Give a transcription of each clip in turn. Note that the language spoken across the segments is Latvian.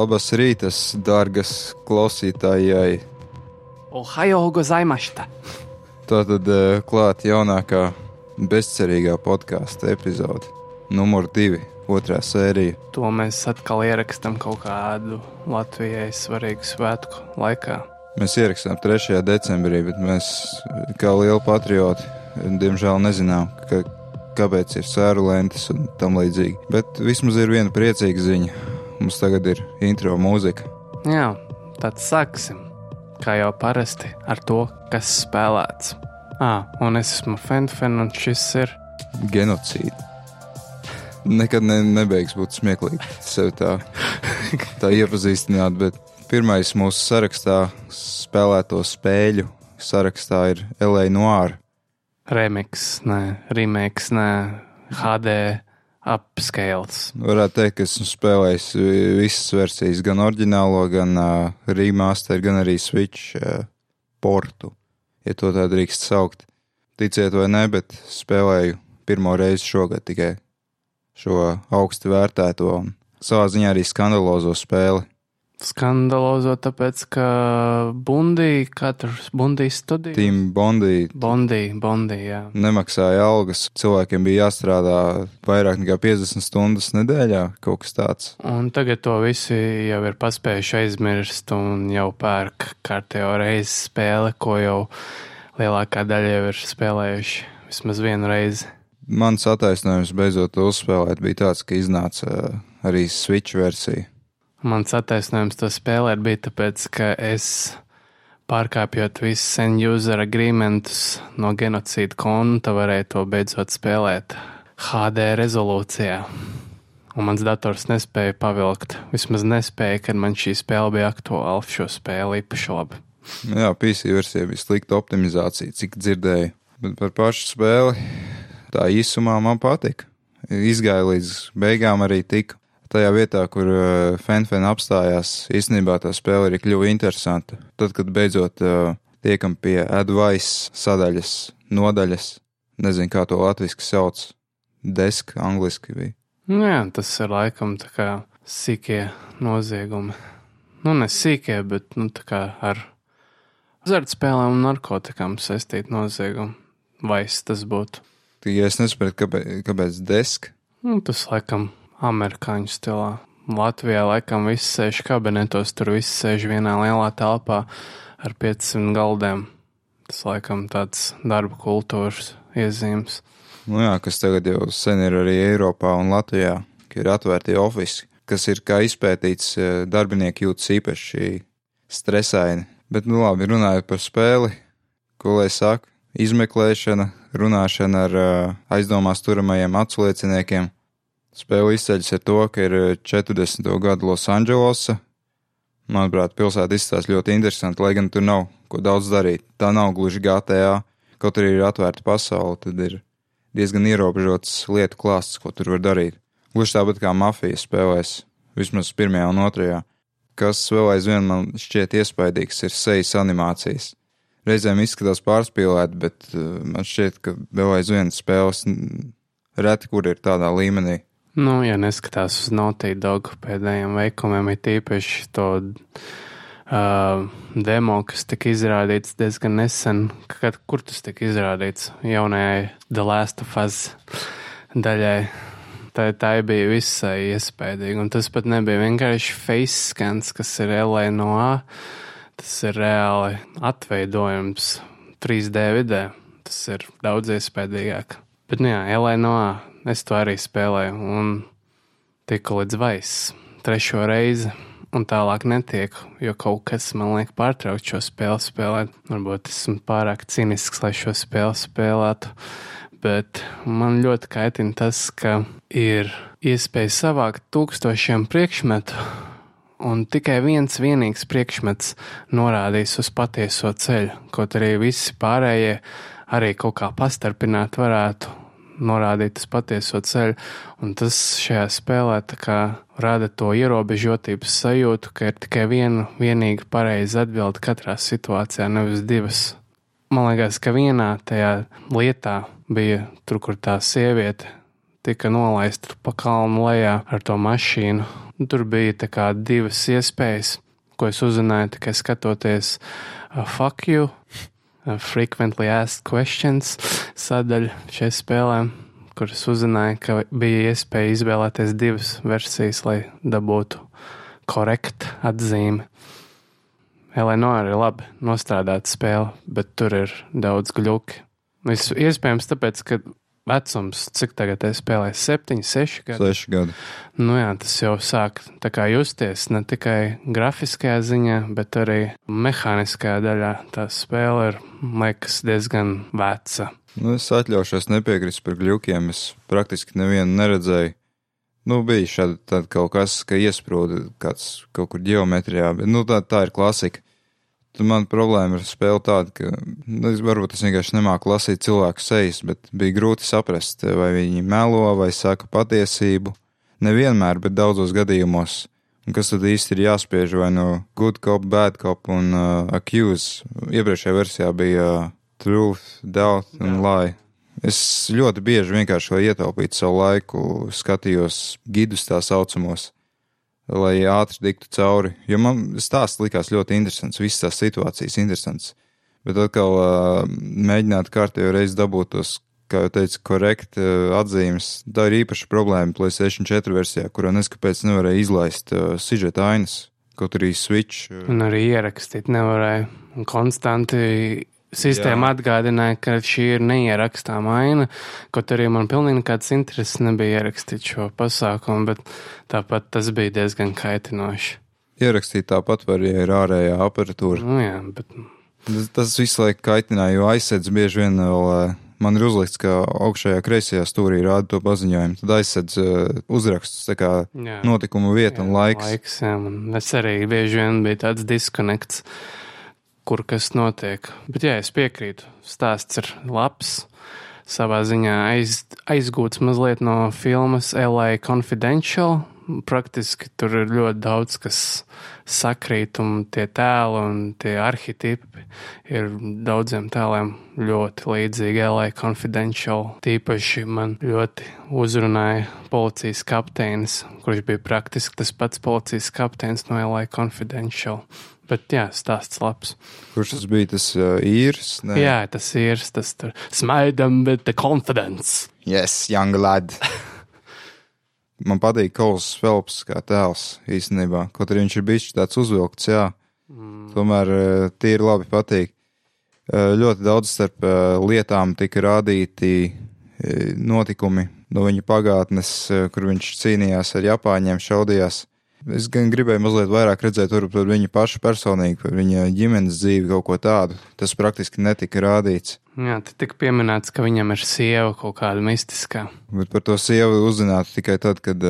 Labas rītas, dārgas klausītājai. Ohajo gozaimashita! Tā tad eh, klāt jaunākā bezcerīgā podkāstu epizode, numur divi, otrā sērija. To mēs atkal ierakstām kaut kādu Latvijai svarīgu svētku laikā. Mēs ierakstām 3. decembrī, bet mēs, kā lieli patrioti, diemžēl nezinām, ka, kāpēc ir sēru lentes un tam līdzīgi. Bet vismaz ir viena priecīga ziņa. Mums tagad ir intro mūzika. Jā, tad sāksim. Kā jau parasti ar to, kas spēlēts. Ah, un es esmu Fenfen, un šis ir Genocīds. Nekad ne, nebeigs būt smieklīgi sevi tā, tā iepazīstināt, bet pirmais mūsu sarakstā spēlēto spēļu sarakstā ir LA Noir. remix, nē, remakes, nē, HD upscales. Varētu teikt, ka esmu spēlējis visas versijas, gan oriģinālo, gan uh, remaster, gan arī Switch uh, portu, ja to tā drīkst saukt. Ticiet vai nē, bet spēlēju pirmo reizi šogad tikai šo augstu vērtēto un savā ziņā arī skandalozo spēli. Skandalozo, tāpēc, ka Bundī, katrs Bundī studija. Team Bondi Bondī, Bondī, jā. nemaksāja algas, cilvēkiem bija jāstrādā vairāk nekā 50 stundas nedēļā, kaut kas tāds. Un tagad to visi jau ir paspējuši aizmirst un jau pērk kārtējo reizi spēli, ko jau lielākā daļa jau ir spēlējuši vismaz vienu reizi. Mans attaisnojums beidzot to uzspēlēt bija tāds, ka iznāca uh, arī Switch versija. Mans attaisnojums to spēlēt bija tāpēc, ka es pārkāpjot visus end-user agreementus no genocīda konta, varēju to beidzot spēlēt HD rezolūcijā. Un mans dators nespēja pavilkt. Vismaz nespēja, kad man šī spēle bija aktuāla. Šo spēli īpaši labi. Jā, PC versija bija slikta optimizācija, cik dzirdēju. Bet par pašu spēli tā īsumā man patika. Izgāja līdz beigām arī tika. Tajā vietā, kur Fenfen apstājās, īstenībā tā spēle arī kļuva interesanta. Tad, kad beidzot uh, tiekam pie advice sadaļas, nodaļas, nezinu, kā to latviešu sauc, desk, angliski bija. Nu Jā, tas ir laikam tā kā sīkie noziegumi. Nu, ne sīkie, bet nu, tā kā ar azartspēlēm un narkotikām saistīti noziegumi. Vai tas būtu? Tikai es nesaprotu, kāpēc, kāpēc desk. Nu, tas laikam amerikāņu stilā. Latvijā laikam viss sēž kabinetos, tur viss sēž vienā lielā telpā ar 500 galdiem. Tas laikam tāds darba kultūras iezīmes. Nu jā, kas tagad jau sen ir arī Eiropā un Latvijā, ka ir atvērti ofici, kas ir kā izpētīts, eh, darbinieki jūtas īpaši stresaini. Bet, nu labi, runājot par spēli, ko lai saka, izmeklēšana, runāšana ar uh, aizdomās turamajiem atslieciniekiem. Spēle izceļas ar to, ka ir 40. gada Losandželosa. Manuprāt, pilsēta izstāsta ļoti interesanti, lai gan tur nav ko daudz darīt. Tā nav gluži GTA, kaut arī ir atvērta pasaule, tad ir diezgan ierobežots lietu klāsts, ko tur var darīt. Gluži tāpat kā mafijas spēlēs, vismaz pirmajā un otrajā. Kas vēl aizvien man šķiet iespaidīgs, ir sejas animācijas. Reizēm izskatās pārspīlēti, bet uh, man šķiet, ka vēl aizvien spēles reti, kur ir tādā līmenī. Nu, ja neskatās uz Naughty Dog pēdējiem veikumiem, ir tīpaši to uh, demo, kas tika izrādīts diezgan nesen. Kad, kur tas tika izrādīts? Jaunajai The Last of Us daļai. Tā, tā bija visai iespaidīga. Un tas pat nebija vienkārši face scans, kas ir LA no A. Tas ir reāli atveidojums 3D vidē. Tas ir daudz iespaidīgāk. Bet, nu jā, LA no A. Es to arī spēlēju un tiku līdz vaisam. Trešo reizi un tālāk netiek, jo kaut kas man liek pārtraukt šo spēli spēlēt. Varbūt esmu pārāk cinisks, lai šo spēli spēlētu, bet man ļoti kaitina tas, ka ir iespēja savākt tūkstošiem priekšmetu, un tikai viens vienīgs priekšmets norādīs uz patieso ceļu, kaut arī visi pārējie arī kaut kā pastarpināt varētu norādīt uz patieso ceļu, un tas šajā spēlē rada to ierobežotības sajūtu, ka ir tikai viena vienīga pareiza atbilde katrā situācijā, nevis divas. Man liekas, ka vienā tajā lietā bija tur, kur tā sieviete tika nolaista pa kalnu lejā ar to mašīnu. Tur bija divas iespējas, ko es uzzināju tikai skatoties uh, uh, Frequently Asked Questions sadaļu šai spēlē, kur es uzzināju, ka bija iespēja izvēlēties divas versijas, lai dabūtu korektu atzīmi. Eleonora ir labi nostrādāta spēle, bet tur ir daudz gluķi. Es, iespējams, tāpēc, ka vecums, cik tagad es spēlēju, 7, 6 gadi. 6 gadi. Nu jā, tas jau sāk justies ne tikai grafiskajā ziņā, bet arī mehāniskajā daļā. Tā spēle ir, liekas, diezgan veca. Nu, es atļaušos nepiekrist par gluķiem. Es praktiski nevienu neredzēju. Nu, bija šāda kaut kas, ka iesprūda kāds kaut kur geometrijā, bet nu, tā, tā ir klasika. Tad man problēma ar spēli tāda, ka, nu, es varbūt es vienkārši nemāku lasīt cilvēku sejas, bet bija grūti saprast, vai viņi melo vai saka patiesību. Nevienmēr, bet daudzos gadījumos. Un kas tad īsti ir jāspiež vai no good cop, bad cop un uh, accuse? Iepriekšējā versijā bija uh, truth, doubt un lie. Es ļoti bieži vienkārši, lai ietaupītu savu laiku, skatījos gidus tā saucamos, lai ātri tiktu cauri. Jo man stāsts likās ļoti interesants, visas tās situācijas interesants. Bet atkal mēģināt kārtējo reizi dabūt tos, kā jau teicu, korekti uh, atzīmes. Tā ir īpaša problēma PlayStation 4 versijā, kurā neskapēc nevarēja izlaist sižeta ainas. Kaut arī Switch. Un arī ierakstīt nevarēja. Konstanti Sistēma Jā. atgādināja, ka šī ir neierakstāma aina, kaut arī man pilnīgi nekāds intereses nebija ierakstīt šo pasākumu, bet tāpat tas bija diezgan kaitinoši. Ierakstīt tāpat var, ja ir ārējā aparatūra. Nu, jā, bet... tas, tas visu laiku kaitināja, jo aizsēdz bieži vien vēl. Eh, man ir uzlikts, ka augšējā kreisajā stūrī rāda to paziņojumu. Tad aizsēdz uh, uzrakstus, kā jā, notikumu vieta jā, un laiks. laiks jā, es arī bieži vien biju tāds diskonekts. Uh, kur kas notiek. Bet, jā, es piekrītu. Stāsts ir labs. Savā ziņā aiz, aizgūts mazliet no filmas LA Confidential. Praktiski tur ir ļoti daudz, kas sakrīt, un tie tēli un tie arhitekti ir daudziem tēliem ļoti līdzīgi LA Confidential. Tīpaši man ļoti uzrunāja policijas kapteinis, kurš bija praktiski tas pats policijas kapteinis no LA Confidential. Bet, jā, stāsts labs. Kurš tas bija? Tas uh, īrs? Nē. Jā, tas īrs. Tas tur smaidam, bet the confidence. Yes, young lad. Man patīk Kols Phelps kā tēls īstenībā. Kaut arī viņš ir bijis tāds uzvilkts, jā. Mm. Tomēr uh, tīri labi patīk. Uh, ļoti daudz starp uh, lietām tika rādīti uh, notikumi no viņa pagātnes, uh, kur viņš cīnījās ar Japāņiem, šaudījās. Es gan gribēju mazliet vairāk redzēt par viņa pašu personīgi, par viņa ģimenes dzīvi, kaut ko tādu. Tas praktiski netika rādīts. Jā, te tika pieminēts, ka viņam ir sieva kaut kāda mistiskā. Bet par to sievu uzzināt tikai tad, kad,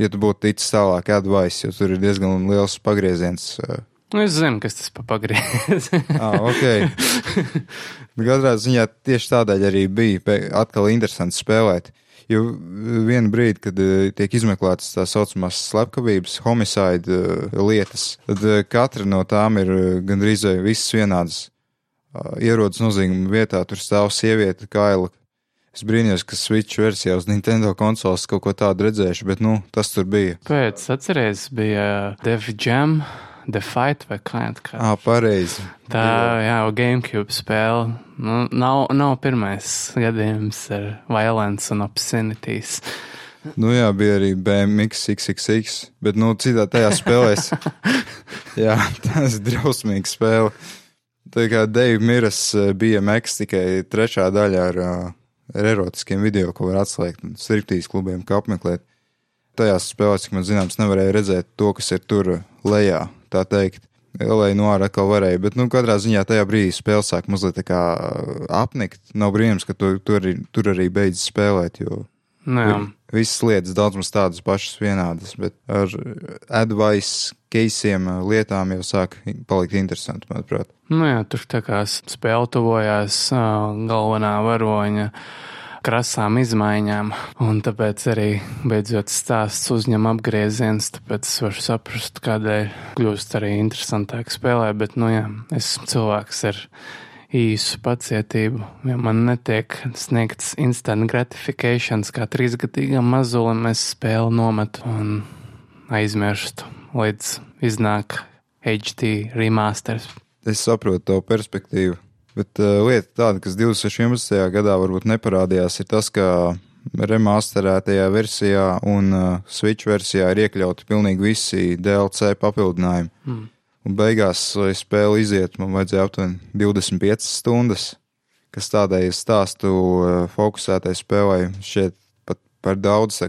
ja tu būtu ticis tālāk advice, jo tur ir diezgan liels pagrieziens. Nu, es zinu, kas tas pa pagrieziens. ah, ok. Katrā ziņā tieši tādēļ arī bija atkal interesanti spēlēt. Jo vienā brīdī, kad uh, tiek izmeklētas tā saucamās slepkavības, homicide uh, lietas, tad uh, katra no tām ir gandrīz visas vienādas. Ierodas nozīmuma vietā, tur stāv sieviete, kaila. Es brīnījos, ka Switch versijā uz Nintendo konsoles kaut ko tādu redzējuši, bet nu, tas tur bija. Pēc atcerēties, bija Dev Jam. The Fight vai kā tāda. Ah, pareizi. Tā, jā, GameCube spēle. Nu, nav, nav pirmais gadījums ar violence un obscenities. Nu jā, bija arī BMX XXX, bet, nu, citā tajā spēlēs. jā, tas ir drausmīga spēle. Tā kā Dave Miras eh, BMX tikai trešā daļa ar, eh, ar erotiskiem video, ko var atslēgt un striptīs klubiem, kā apmeklēt. Tajās spēlēs, cik man zināms, nevarēja redzēt to, kas ir tur lejā tā teikt. Lai no ārā atkal varēja, bet, nu, katrā ziņā tajā brīdī spēle sāk mazliet tā kā apnikt. Nav brīnums, ka tu, tu arī, tur arī beidz spēlēt, jo Nē. visas lietas daudz maz tādas pašas vienādas, bet ar advice keisiem lietām jau sāk palikt interesanti, manuprāt. Nu jā, tur tā kā spēle tuvojās galvenā varoņa krasām izmaiņām, un tāpēc arī beidzot stāsts uzņem apgrieziens, tāpēc es varu saprast, kādēļ kļūst arī interesantāk spēlē, bet, nu jā, esmu cilvēks ar īsu pacietību. Ja man netiek sniegts instant gratifications, kā trīsgadīgam mazulim, es spēli nometu un aizmirstu, līdz iznāk HD remasters. Es saprotu to perspektīvu. Bet uh, lieta tāda, kas 2011. gadā varbūt neparādījās, ir tas, ka remasterētajā versijā un uh, Switch versijā ir iekļauti pilnīgi visi DLC papildinājumi. Mm. Un beigās, lai spēle iziet, man vajadzēja aptuveni 25 stundas, kas tādai stāstu uh, fokusētai spēlei šķiet pat par daudz.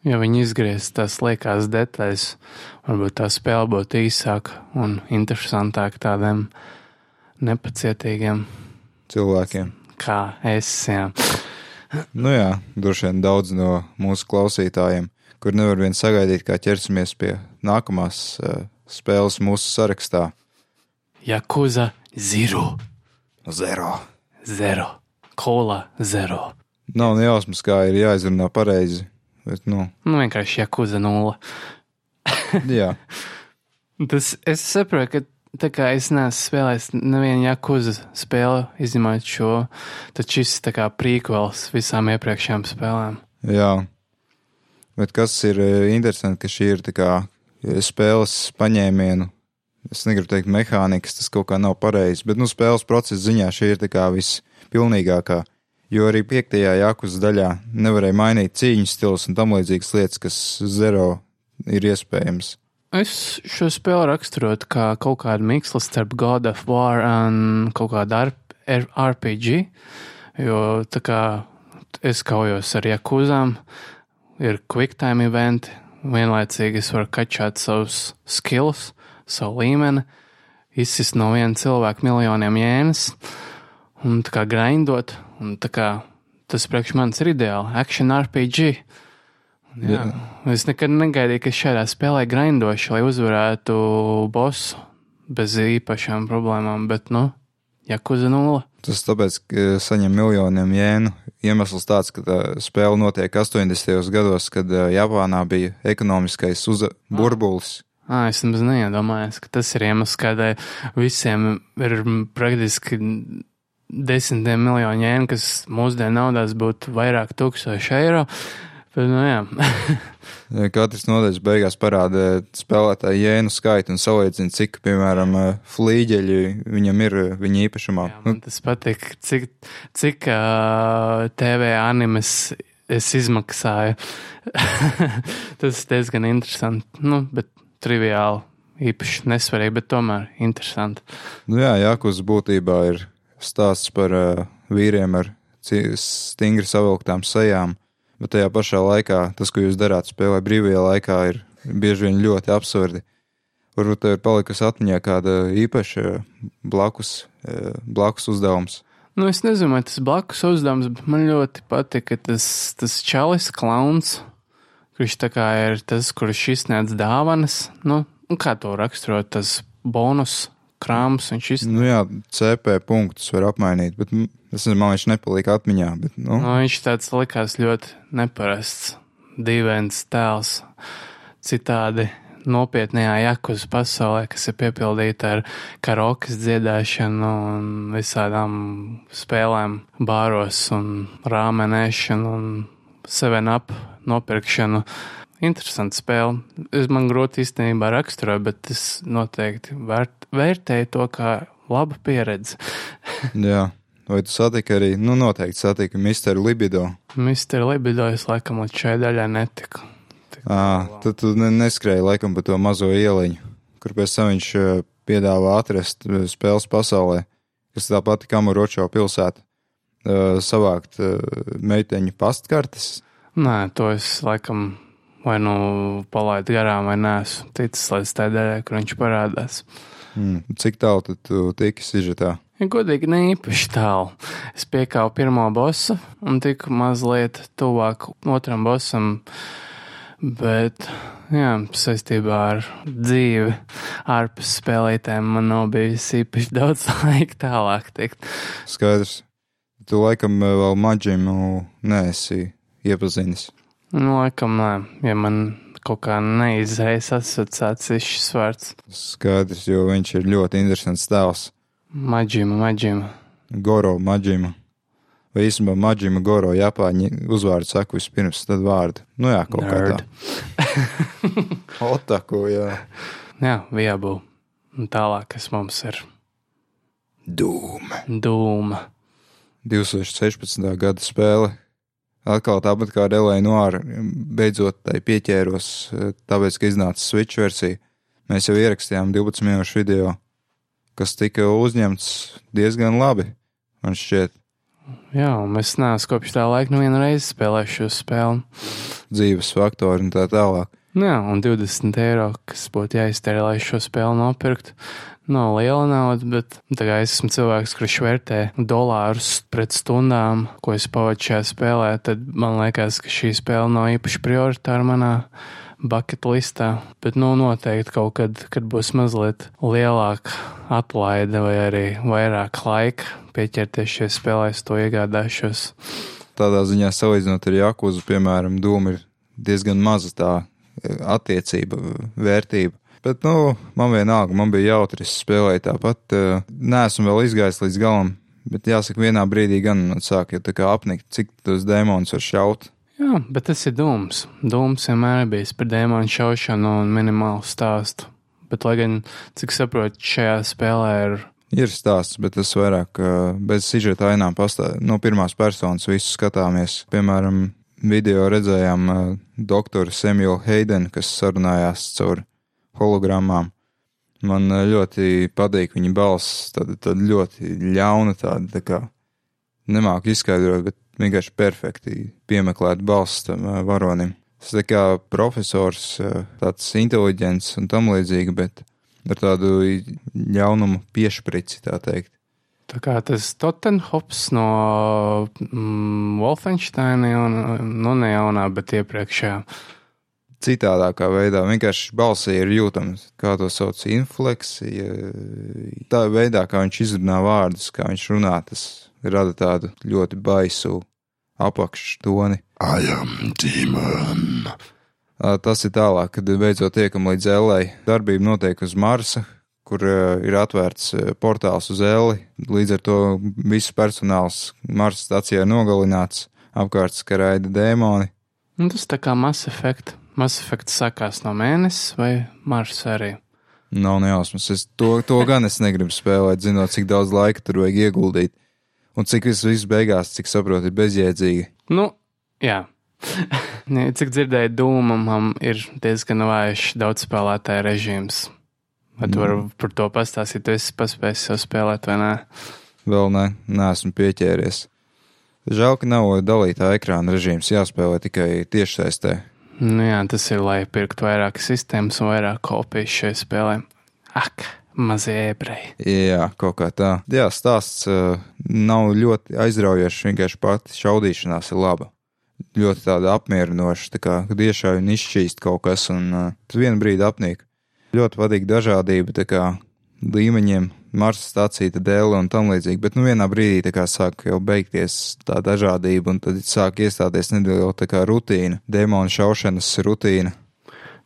Ja viņi izgriez tās liekās detaļas, varbūt tā spēle būtu īsāka un interesantāka tādiem nepacietīgiem cilvēkiem. Kā es, jā. nu jā, droši vien daudz no mūsu klausītājiem, kur nevar vien sagaidīt, kā ķersimies pie nākamās uh, spēles mūsu sarakstā. Jakuza Zero. Zero. Zero. Kola Zero. Nav ne jausmas, kā ir jāizrunā pareizi. Bet, nu. nu, vienkārši Jakuza nulle. jā. Tas es saprotu, ka Tā kā es neesmu spēlējis nevienu jakuza spēli, izņemot šo, tad šis ir kā prīkvels visām iepriekšējām spēlēm. Jā, bet kas ir e, interesanti, ka šī ir kā e, spēles paņēmienu. Es negribu teikt, mehānikas tas kaut kā nav pareizi, bet nu, spēles procesa ziņā šī ir vispilnīgākā. Jo arī piektajā jakuza daļā nevarēja mainīt cīņu stilus un tam līdzīgas lietas, kas zero ir iespējams. Es šo spēli raksturotu kā kaut kādu mikslu starp God of War un kaut kādu RPG, jo tā kā es kaujos ar jakūzām, ir quick time eventi, vienlaicīgi es varu kačāt savus skills, savu līmeni, izsist no viena cilvēka miljoniem jēnas un tā kā grindot, un tā kā tas priekš manis ir ideāli, action RPG. Jā. Jā. Es nekad negaidīju, ka šādā spēlē grindoši, lai uzvarētu bosu bez īpašām problēmām, bet, nu, Jakuza nulle. Tas tāpēc, ka saņem miljoniem jēnu. Iemesls tāds, ka tā spēle notiek 80. gados, kad Japānā bija ekonomiskais uza burbulis. Ah, es nemaz neiedomājos, ka tas ir iemesls, kādēļ visiem ir praktiski desmitiem miljonu jēnu, kas mūsdienu naudās būtu vairāk tūkstoši eiro. Uh, Bet, nu. Katrs nodaļas beigās parāda spēlētāju jēnu skaitu un salīdzina, cik, piemēram, flīģeļi viņam ir viņa īpašumā. Jā, man tas patīk, cik, cik uh, TV animes es izmaksāju. tas diezgan interesanti, nu, bet triviāli, īpaši nesvarīgi, bet tomēr interesanti. Nu jā, Jākus būtībā ir stāsts par uh, vīriem ar stingri savilktām sejām bet tajā pašā laikā tas, ko jūs darāt spēlē brīvajā laikā, ir bieži vien ļoti absurdi. Varbūt tev ir palikusi atmiņā kāda īpaša blakus, e, blakus uzdevums. Nu, es nezinu, vai tas blakus uzdevums, bet man ļoti patika tas, tas čalis klauns, kurš tā kā ir tas, kurš izsniedz dāvanas. Nu, kā to raksturot, tas bonus krāms. Viņš nu, jā, CP punktus var apmainīt, bet es nezinu, man viņš nepalika atmiņā. Bet, nu. Nu, viņš tāds likās ļoti neparasts, dīvains tēls. Citādi nopietnējā jakuza pasaulē, kas ir piepildīta ar karaokas dziedāšanu un visādām spēlēm, bāros un rāmenēšanu un seven up nopirkšanu. Interesanti spēle. Es man grūti īstenībā raksturot, bet es noteikti vērt, vērtēju to kā labu pieredzi. Jā. Vai tu satiki arī, nu, noteikti satiki Misteru Libido? Misteru Libido es laikam līdz šai daļai netiku. À, tad tu neskrēji laikam pa to mazo ieliņu, kur pēc tam viņš piedāvā atrast spēles pasaulē, kas tā pati Kamuročo pilsēta, savākt meiteņu pastkartes. Nē, to es laikam vai nu palaidu garām, vai neesmu ticis līdz tā daļai, kur viņš parādās. Mm, cik tālu tu tiki sižetā? Ja godīgi, ne īpaši tālu. Es piekāpu pirmo bosu un tiku mazliet tuvāk otram bosam, bet, jā, saistībā ar dzīvi ārpus spēlītēm man nav bijis īpaši daudz laika tālāk tikt. Skaidrs. Tu laikam vēl maģimu neesi iepazinis. Nu, laikam, nē, ja man kaut kā neizraisa asociācijas šis vārds. Skaidrs, jo viņš ir ļoti interesants tēls. Maģima, maģima. Goro Maģima. Vai īstenībā Maģima Goro Japāņi uzvārdu saka vispirms, tad vārdu. Nu jā, kaut Nerd. kā tā. Otaku, jā. Jā, viabu. Un tālāk, kas mums ir Dūma. dūma. 2016. gada spēle. Atkal tāpat kā Relēna Noāra, beidzot tai pieķēros, tāpēc, ka iznāca Switch versija. Mēs jau ierakstījām 12 minūšu video, kas tika uzņemts diezgan labi, man šķiet, Jā, mēs neesam kopš tā laika nevienu reizi spēlējuši šo spēli. dzīves faktori un tā tālāk. Jā, un 20 eiro, kas būtu jāiztērē, lai šo spēli nopirktu. Nav liela nauda, bet tā kā es esmu cilvēks, kurš vērtē dolārus pret stundām, ko es pavadu šajā spēlē, tad man liekas, ka šī spēle nav īpaši prioritāra manā bucket listā. Bet, nu, noteikti kaut kad, kad būs mazliet lielāka atlaide vai arī vairāk laika pieķerties šai spēlē, es to iegādāšos. Tādā ziņā salīdzinot ar Jakuzu, piemēram, Dūma ir diezgan maza tā e, attiecība, vērtība. Bet, nu, man vienalga, man bija jautri, es spēlēju tāpat. e, Neesmu vēl izgājis līdz galam, bet jāsaka, vienā brīdī gan man sāk jau tā kā apnikt, cik tos dēmonus var šaut. Jā, bet tas ir dūms. Dūms vienmēr bijis par dēmonu šaušanu un minimālu stāstu. Bet, lai gan, cik saprotu, šajā spēlē ir. Ir stāsts, bet tas vairāk bez sižeta ainām pastāv. No pirmās personas visu skatāmies. Piemēram, video redzējām uh, doktoru Samuelu Heidenu, kas sarunājās caur hologrammām. Man ļoti patīk viņa balss, tāda, tāda ļoti ļauna, tāda tā kā nemāku izskaidrot, bet vienkārši perfekti piemeklēt balss tam varonim. Tas tā kā profesors, tāds inteliģents un tam līdzīgi, bet ar tādu ļaunumu piešprici, tā teikt. Tā kā tas Tottenhops no mm, Wolfensteina, un, nu ne jaunā, bet iepriekšējā. Citādākā veidā vienkārši balsī ir jūtams, kā to sauc, infleksija. Tā veidā, kā viņš izrunā vārdus, kā viņš runā, tas rada tādu ļoti baisu apakštoni. I am demon. Ā, Tas ir tālāk, kad beidzot tiekam līdz Ellai. Darbība notiek uz Marsa, kur ā, ir atvērts ā, portāls uz Elli. Līdz ar to viss personāls Marsa stācijā nogalināts, apkārt skaraida dēmoni. Un tas tā kā Mass Effect. Mass Effect sākās no mēnesis vai Mars arī. Nav nejausmas. Es to, to gan es negribu spēlēt, zinot, cik daudz laika tur vajag ieguldīt. Un cik viss, viss beigās, cik saprotu, ir bezjēdzīgi. Nu, jā. Ne, Cik dzirdēju, Dūmam ir diezgan vājš daudz spēlētāju režīms. Vai tu vari par to pastāstīt? Tu esi paspējis jau spēlēt, vai nē? Vēl ne, neesmu pieķēries. Žēl, ka nav dalītā ekrāna režīms jāspēlē tikai tiešsaistē. Nu jā, tas ir, lai pirktu vairāk sistēmas un vairāk kopijas šai spēlē. Ak, mazie ebreji. Jā, kaut kā tā. Jā, stāsts uh, nav ļoti aizraujošs, vienkārši pati šaudīšanās ir laba. Ļoti tāda apmierinoša, tā kā iešauj un izšķīst kaut kas, un uh, tas vienu brīdi apnīk. Ļoti patīk dažādība, tā kā līmeņiem, Marsa stācija, dēle un tam līdzīgi, bet nu vienā brīdī tā kā sāk jau beigties tā dažādība, un tad sāk iestāties neliela tā kā rutīna, demonu šaušanas rutīna.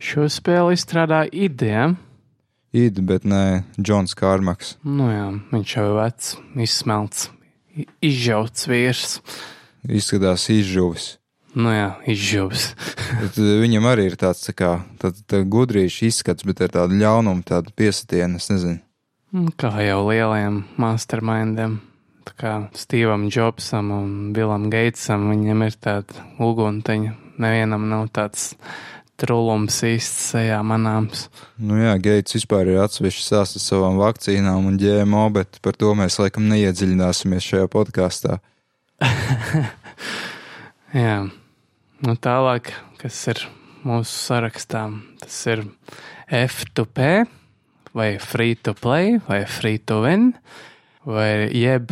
Šo spēli izstrādā ideja. Id, bet nē, Džons Kārmaks. Nu jā, viņš jau ir vecs, izsmelts, izžauts vīrs. Izskatās izžuvis. Nu jā, izžuvis. Eh, viņam arī ir tāds tā kā tā, tā gudrīša izskats, bet ar tādu ļaunumu, tādu piesitienu, es nezinu. Mm, Kā jau lielajiem mastermindiem. Tā kā Stevam Jobsam un Bilam Geitsam, viņam ir tāda ugunteņa. Nevienam nav tāds trulums īsti sejā manāms. Nu jā, Geits vispār ir atsevišķi sāsts ar savām vakcīnām un ģēmo, bet par to mēs laikam neiedziļināsimies šajā podkāstā. Jā, nu tālāk, kas ir mūsu sarakstā, tas ir F2P, vai free to play, vai free to win, vai jeb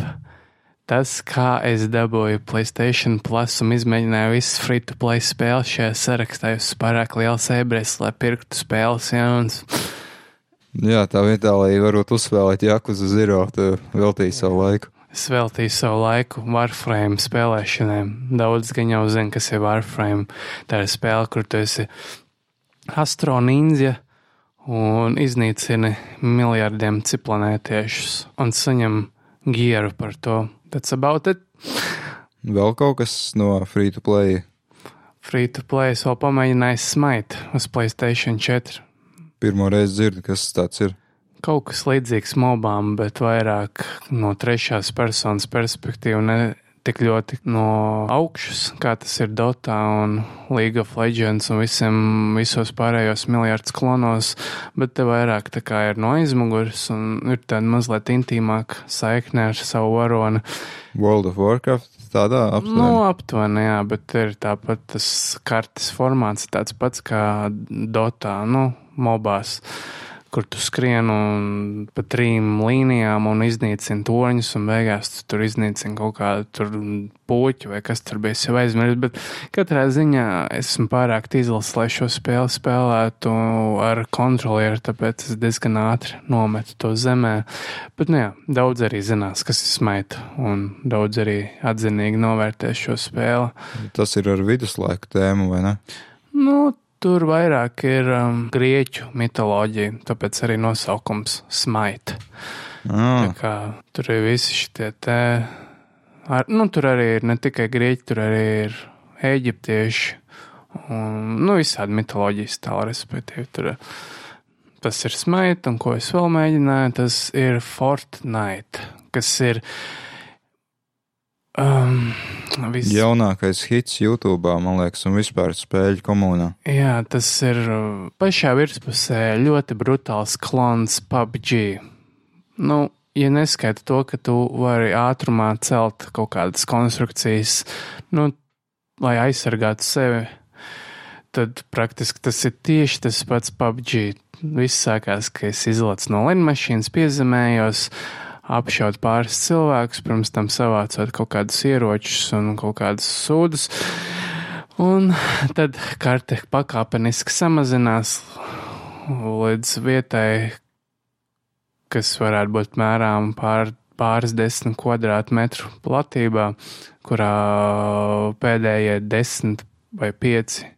tas, kā es dabūju Playstation Plus un izmēģināju visas free to play spēles šajā sarakstā. Esmu pārāk liels ebrejas, lai pirktu spēles jaunas. Jā, tā vietā, lai varētu uzspēlēt Jakuzu Zero, tu veltīji savu laiku. Es veltīju savu laiku Warframe spēlēšanai. Daudz gan jau zina, kas ir Warframe. Tā ir spēle, kur tu esi astronīnzja un iznīcini miljardiem ciplanētiešus un saņem gieru par to. That's about it. Vēl kaut kas no free to play. Free to play es vēl pamēģināju smait uz Playstation 4. Pirmo reizi dzirdu, kas tas ir. Kaut kas līdzīgs mobām, bet vairāk no trešās personas perspektīvas, ne tik ļoti no augšas, kā tas ir Dota un League of Legends un visiem, visos pārējos miljardus klonos, bet te vairāk tā kā ir no aizmugures un ir tāda mazliet intīmāka saikne ar savu varoni. World of Warcraft tādā aptuveni. Nu, aptuveni, jā, bet ir tāpat tas kartes formāts tāds pats kā Dotā, nu, mobās kur tu skrien un pa trim līnijām un iznīcini toņus, un beigās tu tur iznīcini kaut kādu tur puķu vai kas tur bija jau aizmirst. Bet katrā ziņā esmu pārāk izlis, lai šo spēli spēlētu ar kontrolieru, tāpēc es diezgan ātri nometu to zemē. Bet, nu jā, daudz arī zinās, kas ir smaita, un daudz arī atzinīgi novērtē šo spēli. Tas ir ar viduslaiku tēmu, vai ne? Nu, Tur vairāk ir um, grieķu mitoloģija, tāpēc arī nosaukums Smite. Ah, Tā Kā, tur ir visi šie te. Ar, nu, tur arī ir ne tikai grieķi, tur arī ir eģiptieši. Un, nu, visādi mitoloģijas tālāk, respektīvi. Tur, tas ir Smite, un ko es vēl mēģināju, tas ir Fortnite, kas ir. Um, vis, jaunākais hits YouTube, man liekas, un vispār spēļu komunā. Jā, tas ir uh, pašā virspusē ļoti brutāls klons PUBG. Nu, ja neskaita to, ka tu vari ātrumā celt kaut kādas konstrukcijas, nu, lai aizsargātu sevi, tad praktiski tas ir tieši tas pats PUBG. Viss sākās, ka es izlaicu no lidmašīnas, piezemējos, apšaut pāris cilvēkus, pirms tam savācot kaut kādus ieročus un kaut kādas sūdus. Un tad karte pakāpeniski samazinās līdz vietai, kas varētu būt mērām pār, pāris desmit kvadrātmetru platībā, kurā pēdējie desmit vai pieci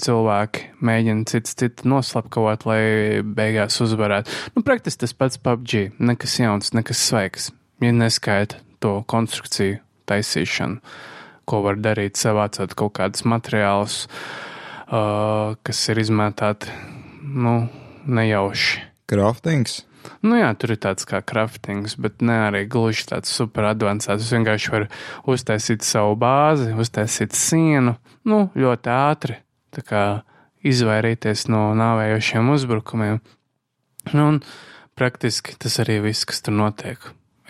cilvēki mēģina cits citu noslapkavot, lai beigās uzvarētu. Nu, praktiski tas pats PUBG, nekas jauns, nekas svaigs, ja neskaita to konstrukciju taisīšanu, ko var darīt savācot kaut kādus materiālus, uh, kas ir izmētāti, nu, nejauši. Craftings. Nu jā, tur ir tāds kā craftings, bet ne arī gluži tāds super advancēts. Es vienkārši varu uztaisīt savu bāzi, uztaisīt sienu, nu, ļoti ātri, izvairīties no nāvējošiem uzbrukumiem. Nu, un praktiski tas arī viss, kas tur notiek.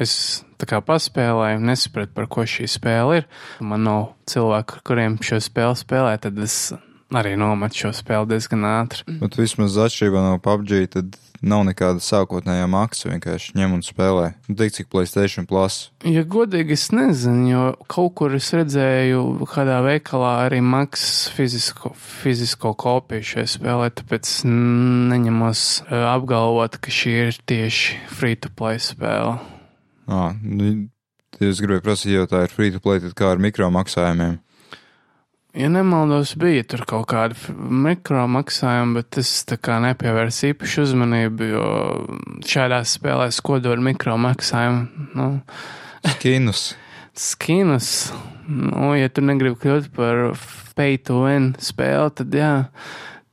Es tā kā paspēlēju, nesapratu, par ko šī spēle ir. Man nav cilvēku, ar kuriem šo spēli spēlē, tad es arī nometu šo spēli diezgan ātri. Bet vismaz atšķirībā no PUBG, tad nav nekāda sākotnējā maksa. Vienkārši ņem un spēlē. Nu, tik cik Playstation Plus. Ja godīgi, es nezinu, jo kaut kur es redzēju, kādā veikalā arī maksas fizisko, fizisko kopiju šai spēlē, tāpēc neņemos eh, apgalvot, ka šī ir tieši free to play spēle. Ah, nu, es gribēju prasīt, jo tā ir free to play, tad kā ar mikro maksājumiem. Ja nemaldos, bija tur kaut kāda mikro maksājuma, bet es tā kā nepievērsu īpašu uzmanību, jo šādās spēlēs kodoļu mikro maksājumu, nu, Skinus. skinus, nu, ja tu negribi kļūt par pay to win spēli, tad jā,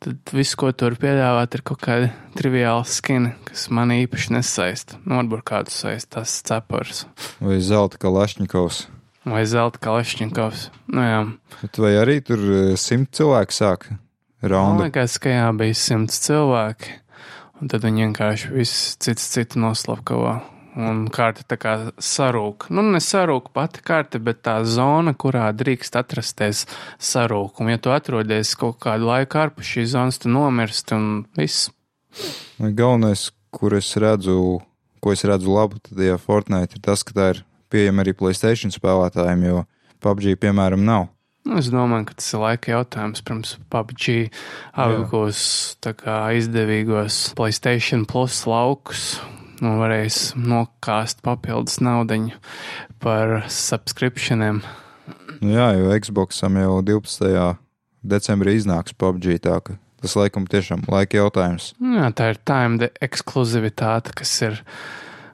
tad viss, ko tur piedāvāt, ir kaut kādi triviāli skini, kas man īpaši nesaista. Nu, varbūt kādu saista tas cepars Vai zelta kalašņikovs. Vai zelta kalašņikovs. Nu, jā. Bet vai arī tur eh, simt cilvēku sāk Man raundu? liekas, ka jā, bija simts cilvēki, un tad viņi vienkārši viss cits citu noslapkavo. Un kārta tā kā sarūk. Nu, ne sarūk pati kārta, bet tā zona, kurā drīkst atrasties sarūk. Un, ja tu atrodies kaut kādu laiku ārpus šīs zonas, tu nomirsti un viss. Galvenais, kur es redzu, ko es redzu labu, tad, ja Fortnite ir tas, ka tā ir pieejama arī Playstation spēlētājiem, jo PUBG, piemēram, nav. Nu, Es domāju, ka tas ir laika jautājums. Pirms PUBG apgūs izdevīgos Playstation Plus laukus un varēs nokāst papildus naudiņu par subscriptioniem. Nu, jā, jo Xboxam jau 12. decembrī iznāks PUBG, tā Tas laikam tiešām laika jautājums. Jā, tā ir time ekskluzivitāte, kas ir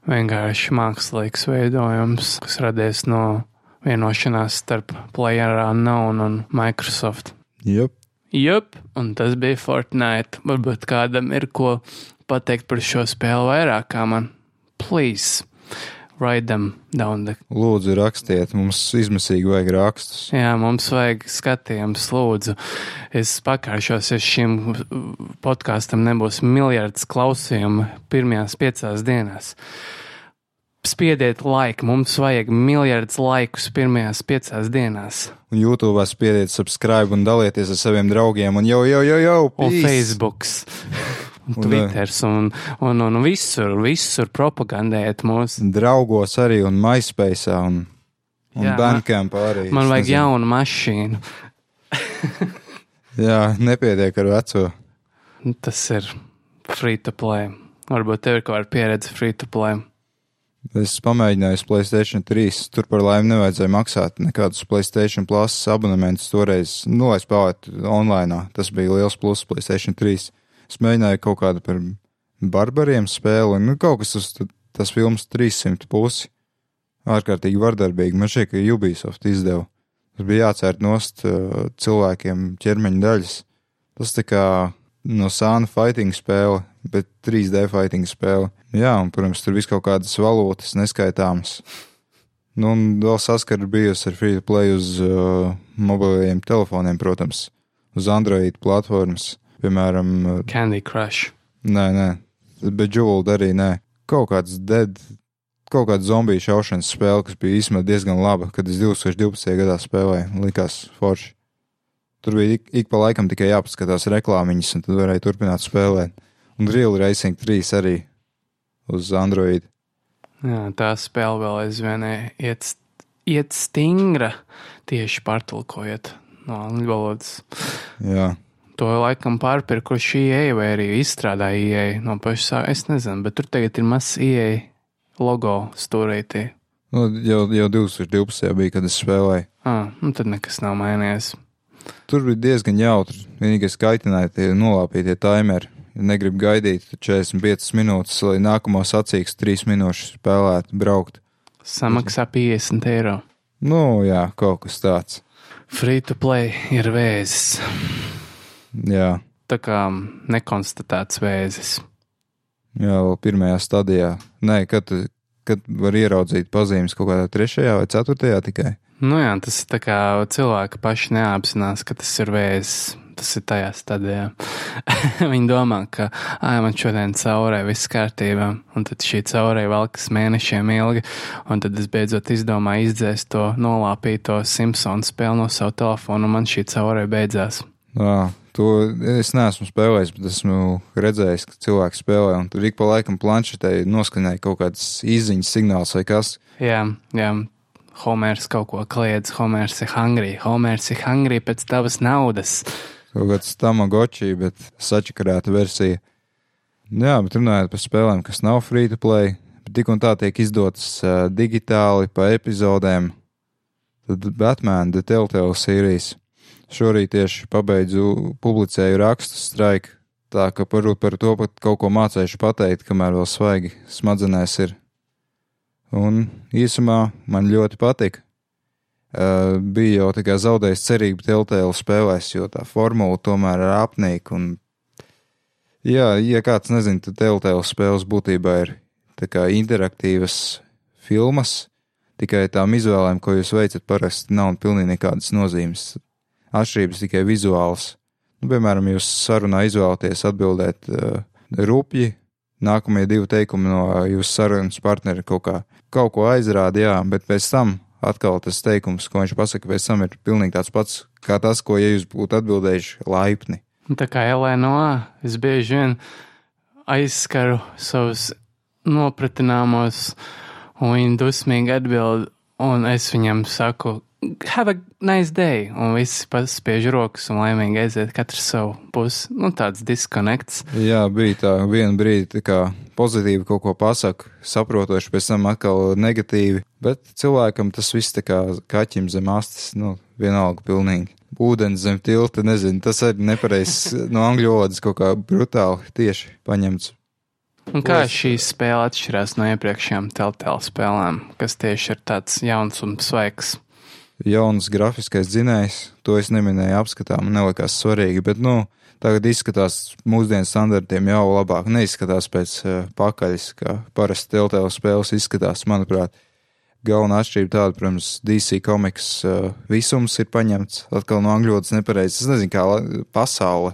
vienkārši mākslīgs veidojums, kas radies no vienošanās starp PlayerUnknown un Microsoft. Jep. Jup, un tas bija Fortnite. Varbūt kādam ir ko pateikt par šo spēli vairāk kā man. Please, write them down the. Lūdzu, rakstiet, mums izmisīgi vajag rakstus. Jā, mums vajag skatījums, lūdzu. Es pakāršos, ja šim podkāstam nebūs miljards klausījumu pirmajās piecās dienās. Spiediet laiku, mums vajag miljardus laikus pirmajās piecās dienās. Un YouTube spiediet subscribe un dalieties ar saviem draugiem. Un jau, jau, jau, jau, peace! Facebook, un Un, Twitter, un, un, un visur, visur propagandēt mūs. Draugos arī un MySpace un, un Jā, Bandcamp arī. Man vajag nezinu. jaunu mašīnu. Jā, nepietiek ar veco. Tas ir free to play. Varbūt tev ir kaut kāda pieredze free to play. Es pamēģināju Playstation 3. Tur par laimi nevajadzēja maksāt nekādus Playstation Plus abonementus toreiz, nu, lai spēlētu online. Tas bija liels pluss Playstation 3. Es mēģināju kaut kādu par barbariem spēli, nu, kaut kas uz t- tas filmas 300 pusi. Ārkārtīgi vardarbīgi. Man šķiet, ka Ubisoft izdeva. Tas bija jācērt nost uh, cilvēkiem ķermeņa daļas. Tas tā kā no sāna fighting spēle, bet 3D fighting spēle. Jā, un, protams, tur viss kaut kādas valūtas neskaitāmas. Nu, un vēl saskara bijusi ar free to play uz uh, mobiliem telefoniem, protams, uz Android platformas. Piemēram, Candy Crush. nē, nē, bet Jewel arī nē. Kaut kāds dead, kaut kāda zombiju šaušanas spēle, kas bija īstenībā diezgan laba, kad es 2012. gadā spēlēju, likās forši. Tur bija ik, ik pa laikam tikai jāpaskatās reklāmiņas, un tad varēja turpināt spēlēt. Un Real Racing 3 arī uz Android. Jā, tā spēle vēl aizvien iet, iet stingra tieši pārtulkojot no angļu valodas. Jā, To laikam pārpirkuši IE vai arī izstrādāja IE no paša. Es nezinu, bet tur tagad ir mazs IE logo stūrītī. nu, jau, jau 2012. bija, kad es spēlēju. Ah, nu tad nekas nav mainījies. Tur bija diezgan jautri. Vienīgais kaitināja tie nolāpītie timeri. Ja negribu gaidīt 45 minūtes, lai nākamo sacīks 3 minūšu spēlēt, braukt. Samaksā 50 eiro. Nu, jā, kaut kas tāds. Free to play ir vēzis. Jā, Tā kā nekonstatēts vēzis. jā vēl pirmajā stadijā. Nē, kad, kad var ieraudzīt pazīmes kaut kādā trešajā vai ceturtajā tikai. Nu jā, tas ir tā kā cilvēki paši neapzinās, ka tas ir vēzis. Tas ir tajā stadijā. Viņi domā, ka, ah, man šodien caurē viss kārtībā, un tad šī caurē velkas mēnešiem ilgi, un tad es beidzot izdomāju izdzēst to nolāpīto Simpsonu spēli no savu telefonu, un man šī caurē beidzās. Jā, to es neesmu spēlējis, bet esmu redzējis, ka cilvēki spēlē, un tur ik pa laikam planšetē noskanēja kaut kāds izziņas signāls vai kas. Jā, jā. Homērs kaut ko kliedz, Homērs ir hungry, Homērs ir hungry pēc tavas naudas. Kaut kāds tamagoči, bet sačakarēta versija. Jā, bet runājot par spēlēm, kas nav free to play, bet tik un tā tiek izdotas uh, digitāli pa epizodēm, tad Batman The Telltale Series. Šorīt tieši pabeidzu publicēju rakstu straiku, tā ka par, par to pat kaut ko mācīšu pateikt, kamēr vēl svaigi smadzenēs ir. Un īsumā man ļoti patika. Uh, bija jau tā kā zaudējis cerību Telltale spēlēs, jo tā formula tomēr ir apnīka. Un, jā, ja kāds nezina, tad Telltale spēles būtībā ir tā kā interaktīvas filmas, tikai tām izvēlēm, ko jūs veicat, parasti nav pilnīgi nekādas nozīmes. Atšķirības tikai vizuāls. Nu, piemēram, jūs sarunā izvēlaties atbildēt uh, rupji, nākamie divi teikumi no jūsu sarunas partneri kaut, kā, kaut ko aizrāda, jā, bet pēc tam atkal tas teikums, ko viņš pasaka, pēc tam ir pilnīgi tāds pats kā tas, ko ja jūs būtu atbildējuši laipni. Un Tā kā Elēnoā, es bieži vien aizskaru savus nopratināmos, un viņi dusmīgi atbild, un es viņam saku, have a nice day, un visi paspiež rokas un laimīgi aiziet katrs savu pusi. Nu, tāds diskonekts. Jā, bija tā viena brīdi, tā kā pozitīvi kaut ko pasaka, saprotoši, pēc tam atkal negatīvi, bet cilvēkam tas viss tā kā kaķim zem astes, nu, vienalga pilnīgi. ūdens zem tilta, nezinu, tas arī nepareizs no angļu valodas kaut kā brutāli tieši paņemts. Un kā šī spēle atšķirās no iepriekšējām teltēlu spēlēm, kas tieši ir tāds jauns un svaigs? Jauns grafiskais dzinējs, to es neminēju apskatā, man nelikās svarīgi, bet, nu, tagad izskatās mūsdienu standartiem jau labāk. Neizskatās pēc uh, pakaļas, kā parasti teltēlu spēles izskatās, manuprāt. Galvenā atšķirība tāda, protams, DC komiks uh, visums ir paņemts atkal no angļu valodas nepareizi. Es nezinu, kā pasaule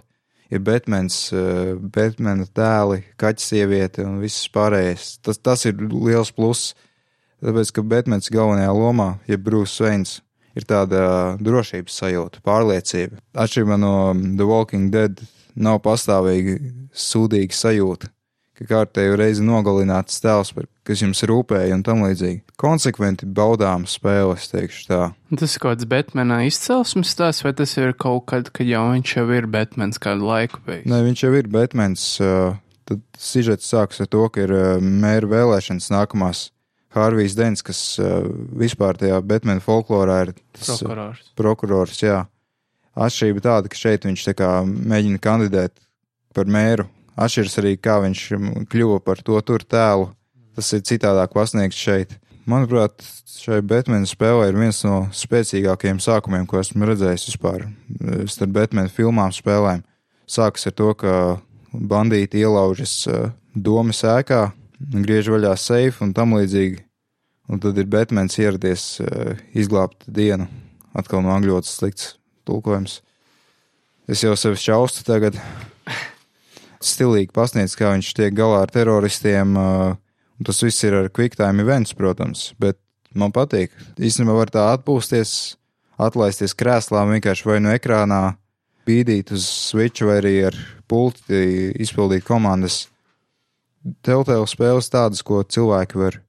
ir Batmans, uh, Batmana tēli, kaķis sieviete un viss pārējais. Tas, tas ir liels pluss, tāpēc, ka Batmans galvenajā lomā, ja Bruce Waynes, ir tāda drošības sajūta, pārliecība. Atšķirībā no The Walking Dead nav pastāvīgi sūdīga sajūta, ka kārtējo reizi nogalināts tēls, kas jums rūpēja un tam līdzīgi. Konsekventi baudām spēles, teikšu tā. Tas ir kaut kāds Batmana izcelsmes stāsts, vai tas ir kaut kad, kad jau viņš jau ir Batmans kādu laiku bijis? Nē, viņš jau ir Batmans. Uh, tad sižets sākas ar to, ka ir uh, mēra vēlēšanas nākamās. Hārvijs Dens, kas uh, vispār tajā Batmana folklorā ir tas uh, Prokurors. prokurors, jā. Atšķirība tāda, ka šeit viņš kā mēģina kandidēt par mēru. Atšķiras arī, kā viņš mm, kļuva par to tur tēlu. Tas ir citādāk pasniegts šeit. Manuprāt, šai Batmana spēlē ir viens no spēcīgākajiem sākumiem, ko esmu redzējis vispār eh, starp Batmana filmām spēlēm. Sākas ar to, ka bandīti ielaužas eh, domas ēkā, griež vaļā seifu un tam līdzīgi. Un tad ir Batmans ieradies uh, izglābt dienu. Atkal no angļu valodas slikts tulkojums. Es jau sevi šaustu tagad. Stilīgi pasniedz, kā viņš tiek galā ar teroristiem. Uh, tas viss ir ar quicktime events, protams. Bet man patīk. Īstenībā var tā atpūsties, atlaisties krēslā, vienkārši vai no ekrānā bīdīt uz switch vai arī ar pulti izpildīt komandas. Telltale spēles tādas, ko cilvēki var,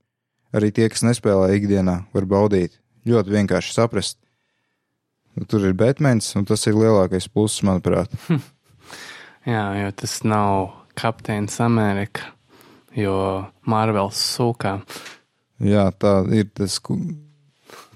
arī tie, kas nespēlē ikdienā, var baudīt. Ļoti vienkārši saprast. Nu, Tur ir Batmans, un tas ir lielākais pluss, manuprāt. Jā, jo tas nav Kapteins Amerika, jo Marvels sūkā. Jā, tā ir tas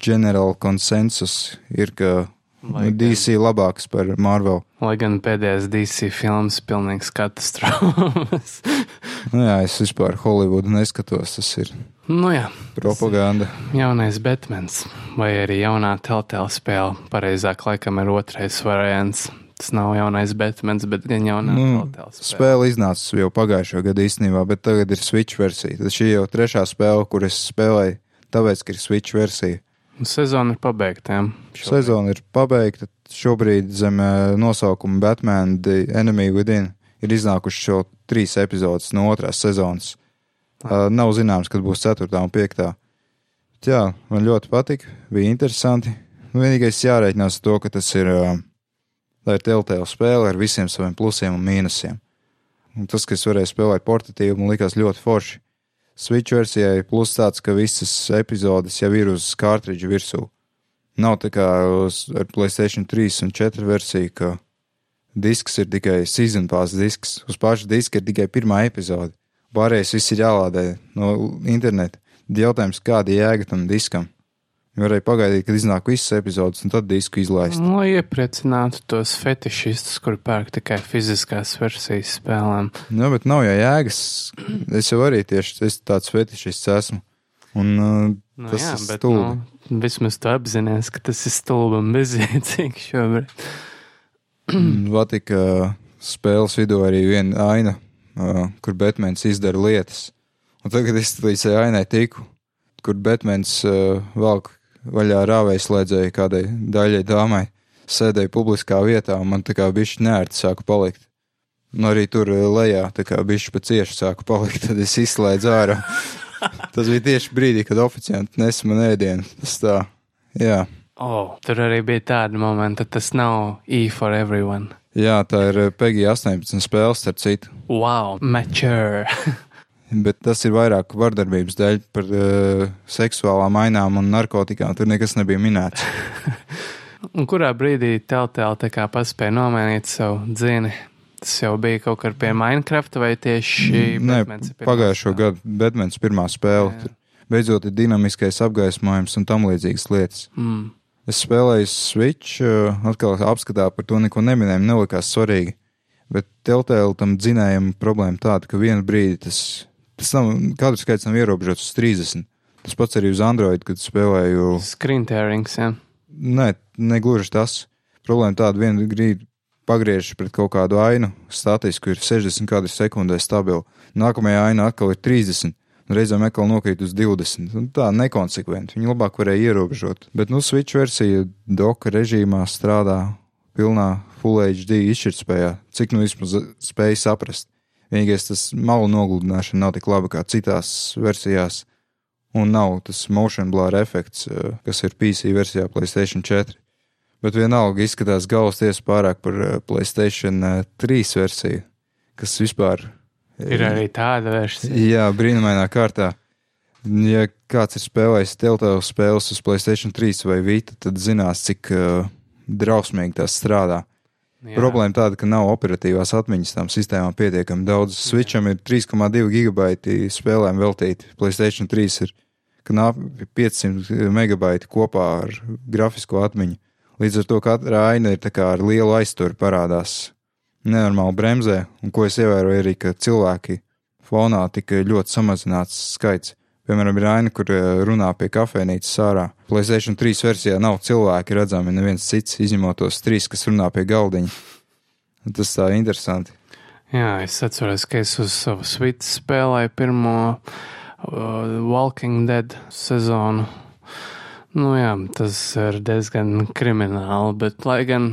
ģenerāla konsensus, ir, ka Lai gan- DC labāks par Marvel. Lai gan pēdējais DC filmas ir pilnīgs katastrofas. Nu, jā, es vispār Holivudu neskatos, tas ir nu jā, propaganda. jaunais Batmans vai arī jaunā Telltale spēle. Pareizāk, laikam, ir otrais variants. Tas nav jaunais Batmans, bet gan jaunā Nu, Telltale spēle. Spēle iznāca jau pagājušā gada īstenībā, bet tagad ir Switch versija. Tad šī jau trešā spēle, kur es spēlēju, tāpēc, ka ir Switch versija. Sezona ir pabeigta. Šobrīd. Sezona ir pabeigta. Šobrīd zem eh, nosaukuma Batman The Enemy Within ir iznākušas jau trīs epizodes no otrās sezonas. Uh, nav zināms, kad būs ceturtā un piektā. Bet Jā, man ļoti patika, bija interesanti. Nu, Vienīgais jārēķinās ar to, ka tas ir, uh, ir Telltale spēle ar visiem saviem plusiem un mīnusiem. Un tas, kas varēja spēlēt portatīvi, man likās ļoti forši. Switch versijai plus tāds, ka visas epizodes jau ir uz kārtridža virsū. Nav tā kā ar Playstation 3 un 4 versiju, ka disks ir tikai season pass disks. Uz paša diska ir tikai pirmā epizode. Pārējais viss ir jālādē no interneta. Jautājums, kāda jēga tam diskam? Varēja pagaidīt, kad iznāk visas epizodes, un tad disku izlaist. Nu, Lai iepriecinātu tos fetišistus, kuri pērk tikai fiziskās versijas spēlēm. Nu, bet nav jau jēgas. Es jau arī tieši es tāds fetišists esmu. Un uh, Nu, tas jā, ir bet, stulbi. nu, vismaz tu apzinājies, ka tas ir stulbi un bezjēdzīgi šobrīd. Vatika spēles vidū arī viena aina, uh, kur Batmans izdara lietas. Un tagad es līdz tai ainai tiku, kur Batmans uh, velk vaļā rāvēslēdzēju kādai daļai dāmai, sēdēja publiskā vietā, un man tā kā bišķi nērti sāka palikt. Nu, arī tur uh, lejā, tā kā bišķi pa cieši sāka palikt, tad es izslēdzu ārā. Tas bija tieši brīdī, kad oficianti nesa man ēdienu. Tas tā, jā. Oh, tur arī bija tāda momenta, tas nav E for everyone. Jā, tā ir Peggy 18 spēle, starp citu. Wow, mature. Bet tas ir vairāk vardarbības dēļ par uh, seksuālām ainām un narkotikām. Tur nekas nebija minēts. un kurā brīdī Telltale tā kā paspēja nomainīt savu dzini? Tas jau bija kaut kur pie Minecraft vai tieši Nē, pagājušo spēle? gadu Batmans pirmā spēle. Jā. Tur beidzot ir dinamiskais apgaismojums un tam līdzīgas lietas. Mm. Es spēlēju Switch, uh, atkal apskatā par to neko neminēju, nelikās svarīgi. Bet Telltale tam dzinējam problēma tāda, ka vienu brīdi tas, nav, kadru skaits nav ierobežots uz 30. Tas pats arī uz Android, kad spēlēju. Screen tearings, jā. Nē, negluži tas. Problēma tāda, vienu brīdi pagriež pret kaut kādu ainu, statisku ir 60 kadru sekundē stabili. Nākamajā ainā atkal ir 30. un Reizēm atkal nokrīt uz 20. Un tā nekonsekventi. Viņi labāk varēja ierobežot. Bet, nu, Switch versija doka režīmā strādā pilnā Full HD izšķirtspējā, cik nu vismaz spēja saprast. Vienīgais tas malu nogludināšana nav tik laba kā citās versijās, un nav tas motion blur efekts, eh, kas ir PC versijā PlayStation 4. Bet vienalga izskatās galvas tiesa pārāk par eh, PlayStation 3 versiju, kas vispār Ir arī tāda versija. Jā, brīnumainā kārtā. Ja kāds ir spēlējis Telltale spēles uz Playstation 3 vai Vita, tad zinās, cik uh, drausmīgi tas strādā. Jā. Problēma tāda, ka nav operatīvās atmiņas tām sistēmām pietiekami daudz. Switcham ir 3,2 gigabaiti spēlēm veltīti. Playstation 3 ir knapi 500 megabaiti kopā ar grafisko atmiņu. Līdz ar to katra aina ir ar lielu aizturu parādās nenormāli bremzē, un ko es ievēroju arī, ka cilvēki fonā tika ļoti samazināts skaits. Piemēram, ir aina, kur eh, runā pie kafejnīcas sārā. Playstation 3 versijā nav cilvēki redzami, neviens cits, izņemot tos trīs, kas runā pie galdiņa. Tas tā interesanti. Jā, es atceros, ka es uz savu svītu spēlēju pirmo uh, Walking Dead sezonu. Nu jā, tas ir diezgan krimināli, bet lai gan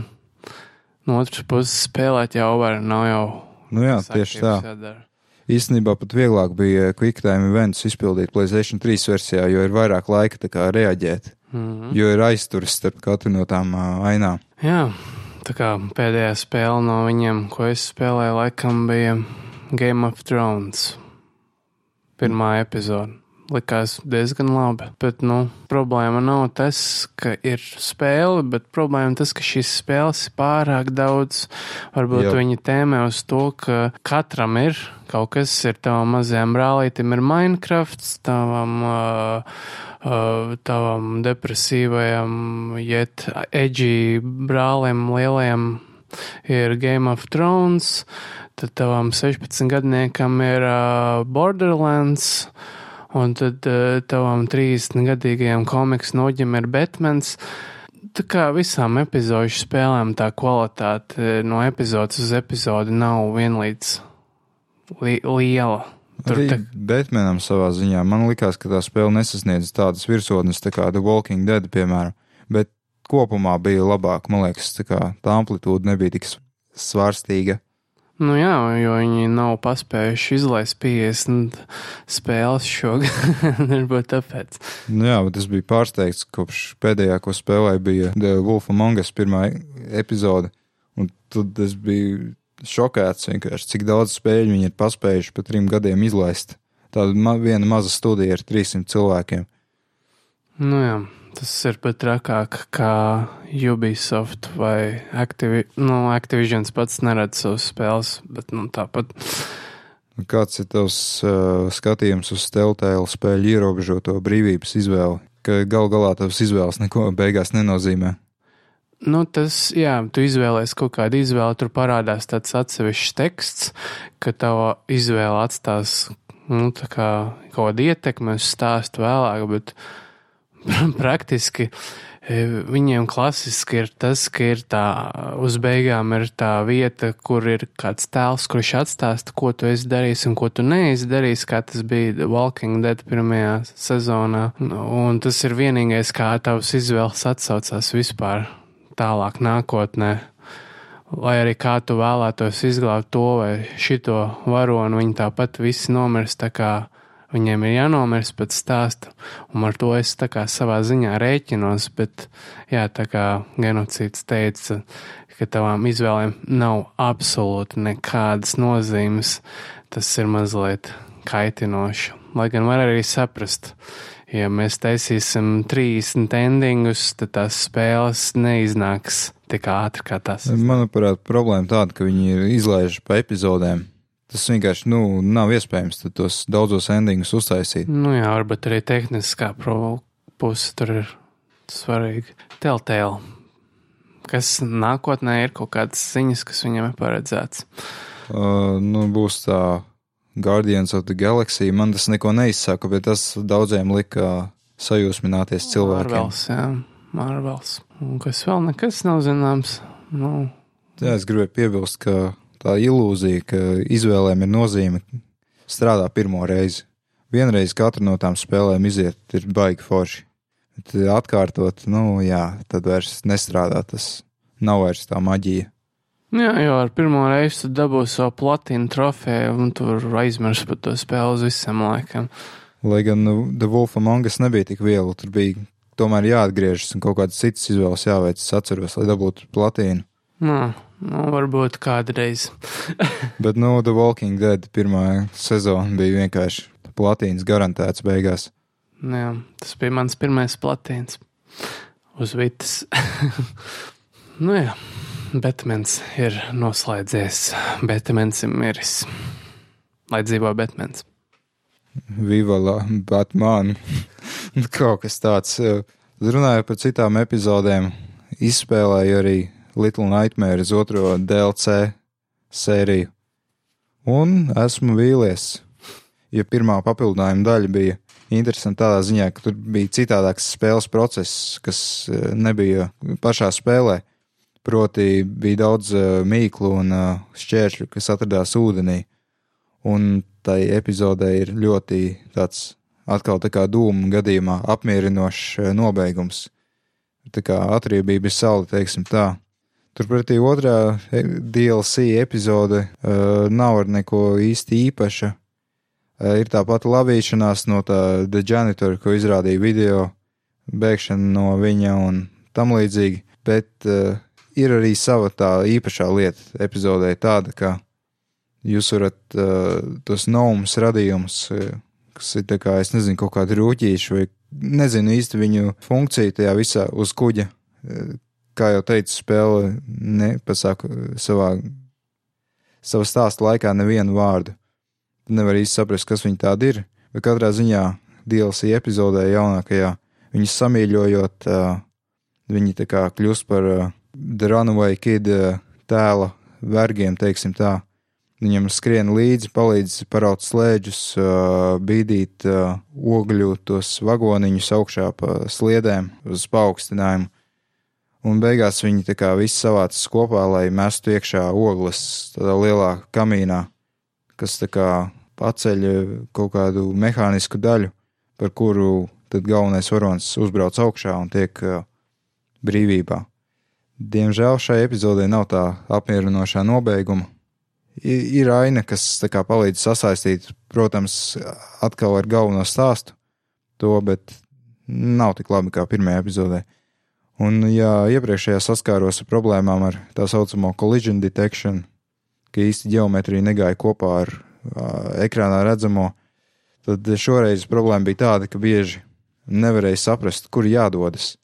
no otras puses spēlēt jau var, nav jau. Nu jā, tieši tā. jādara. Īstenībā pat vieglāk bija QuickTime events izpildīt Playstation 3 versijā, jo ir vairāk laika kā reaģēt, Mhm. jo ir aizturis starp katru no tām ā, ainām. Jā, tā kā pēdējā spēle no viņiem, ko es spēlēju, laikam bija Game of Thrones. Pirmā epizode. Likās diezgan labi. Bet, nu, problēma nav tas, ka ir spēle, bet problēma tas, ka šīs spēles ir pārāk daudz. Varbūt Jā. viņi tēmē uz to, ka katram ir kaut kas, ir tavam mazajam brālītim, ir Minecraft, tavam. Uh, uh, tavam depresīvajam, jet edgy brālim lielajam ir Game of Thrones, tad tavam 16 gadniekam ir uh, Borderlands, un tad uh, tavam 30 gadīgajam komiks noģim ir Batmans. Tā kā visām epizodu spēlēm tā kvalitāte no epizodes uz epizodi nav vienlīdz li liela. Tur Arī tā, Batmanam savā ziņā man likās, ka tā spēle nesasniedz tādas virsotnes, tā kā The Walking Dead, piemēram, bet kopumā bija labāk. Man liekas, tā, kā, tā amplitūda nebija tik svārstīga. Nu jā, jo viņi nav paspējuši izlaist 50 spēles šogad. Varbūt tāpēc. Nu jā, bet es biju pārsteigts, kopš pēdējā, ko spēlēju, bija The Wolf Among Us pirmā epizode. Un tad es biju šokēts vienkārši, cik daudz spēļu viņi ir paspējuši pa trim gadiem izlaist. Tāda ma viena maza studija ar 300 cilvēkiem. Nu jā, tas ir pat trakāk kā Ubisoft vai Activi nu, Activision pats neredz savas spēles, bet nu, tāpat. Kāds ir tavs uh, skatījums uz Telltale spēļu ierobežoto brīvības izvēli? Ka gal galā tavs izvēles neko beigās nenozīmē. Nu, tas, jā, tu izvēlējies kaut kādu izvēli, tur parādās tāds atsevišķs teksts, ka tava izvēle atstās nu, kā kaut kādu ietekmi uz stāstu vēlāk, bet praktiski e, viņiem klasiski ir tas, ka ir tā, uz beigām ir tā vieta, kur ir kāds tēls, kurš atstāsta, ko tu esi darījis un ko tu neesi darījis, kā tas bija The Walking Dead pirmajā sezonā. Un tas ir vienīgais, kā tavs izvēles atsaucās vispār tālāk nākotnē. Lai arī kā tu vēlētos izglābt to vai šito varoni, viņi tāpat visi nomirs, tā kā viņiem ir jānomirs pēc stāsta, un ar to es tā kā savā ziņā rēķinos, bet, jā, tā kā genocīds teica, ka tavām izvēlēm nav absolūti nekādas nozīmes, tas ir mazliet kaitinoši. Lai gan var arī saprast, ja mēs taisīsim 30 endingus, tad tās spēles neiznāks tik ātri kā tas. Manuprāt, problēma tāda, ka viņi ir izlaižuši pa epizodēm. Tas vienkārši nu, nav iespējams tos daudzos endingus uztaisīt. Nu jā, varbūt arī tehniskā puse tur ir svarīga. Telltale. Kas nākotnē ir kaut kādas ziņas, kas viņam ir paredzēts. Uh, nu, būs tā Guardians of the Galaxy. Man tas neko neizsaka, bet tas daudziem lika sajūsmināties cilvēkiem. Marvels, jā, Marvels. Un kas vēl nekas nav zināms. Nu, Jā, es gribēju piebilst, ka tā ilūzija, ka izvēlēm ir nozīme, strādā pirmo reizi. Vienreiz katra no tām spēlēm iziet, ir baigi forši. Bet atkārtot, nu jā, tad vairs nestrādā. Tas nav vairs tā maģija. jā, jo ar pirmo reizi tu dabūsi savu platīnu trofeju, un tu vari aizmirst par to spēli uz visam laikam. Lai gan nu, The Wolf Among Us nebija tik viegli, tur bija tomēr jāatgriežas un kaut kādas citas izvēles jāveic. Es atceros, lai dabūtu platīnu. Nu, nu varbūt kādreiz. Bet, nu, The Walking Dead pirmā sezona bija vienkārši platīnas garantēts beigās. Jā, tas bija mans pirmais platīns uz vitas. nu jā, Batmans ir noslēdzies. Batmans ir miris. Lai dzīvo Batmans. Viva la Batman. Kaut kas tāds. eh, Runājot par citām epizodēm, izspēlēju arī Little Nightmares otro DLC sēriju. Un esmu vīlies. Ja pirmā papildinājuma daļa bija interesanta tādā ziņā, ka tur bija citādāks spēles process, kas eh, nebija pašā spēlē. Proti, bija daudz eh, mīklu un eh, šķēršļu, kas atradās ūdenī. Un tai epizodē ir ļoti tāds atkal tā kā dūmu gadījumā apmierinošs nobeigums. Tā kā atriebība ir saule, teiksim tā. Turpretī otrā DLC epizode uh, nav ar neko īsti īpaša. Uh, ir tā pati lavīšanās no tā The Janitor, ko izrādīja video, bēgšana no viņa un tam līdzīgi, bet uh, ir arī sava tā īpašā lieta epizodē tāda, ka jūs varat uh, tos naumas radījumus, kas ir tā kā, es nezinu, kaut kādi rūķīši vai nezinu īsti viņu funkciju tajā visā uz kuģa. Uh, Kā jau teicu, spēle nepasaka savā, savā stāsta laikā nevienu vārdu. Nevar īsti saprast, kas viņi tādi ir, bet katrā ziņā DLC epizodē jaunākajā viņus samīļojot, uh, viņi tā kā kļūst par uh, The Runaway Kid uh, tēla vergiem, teiksim tā. Viņam skrien līdzi, palīdz paraut slēdžus, uh, bīdīt uh, ogļu tos vagoniņus augšā pa sliedēm uz paaugstinājumu. Un beigās viņi tā kā visi savācas kopā, lai mestu iekšā ogles tādā lielā kamīnā, kas tā kā paceļ kaut kādu mehānisku daļu, par kuru tad galvenais varonis uzbrauc augšā un tiek uh, brīvībā. Diemžēl šai epizodē nav tā apmierinošā nobeiguma. Ir aina, kas kā palīdz sasaistīt, protams, atkal ar galveno stāstu to, bet nav tik labi kā pirmajā epizodē. Un, ja iepriekšējā saskāros ar problēmām ar tā saucamo collision detection, ka īsti geometrija negāja kopā ar uh, ekrānā redzamo, tad šoreiz problēma bija tāda, ka bieži nevarēja saprast, kur jādodas.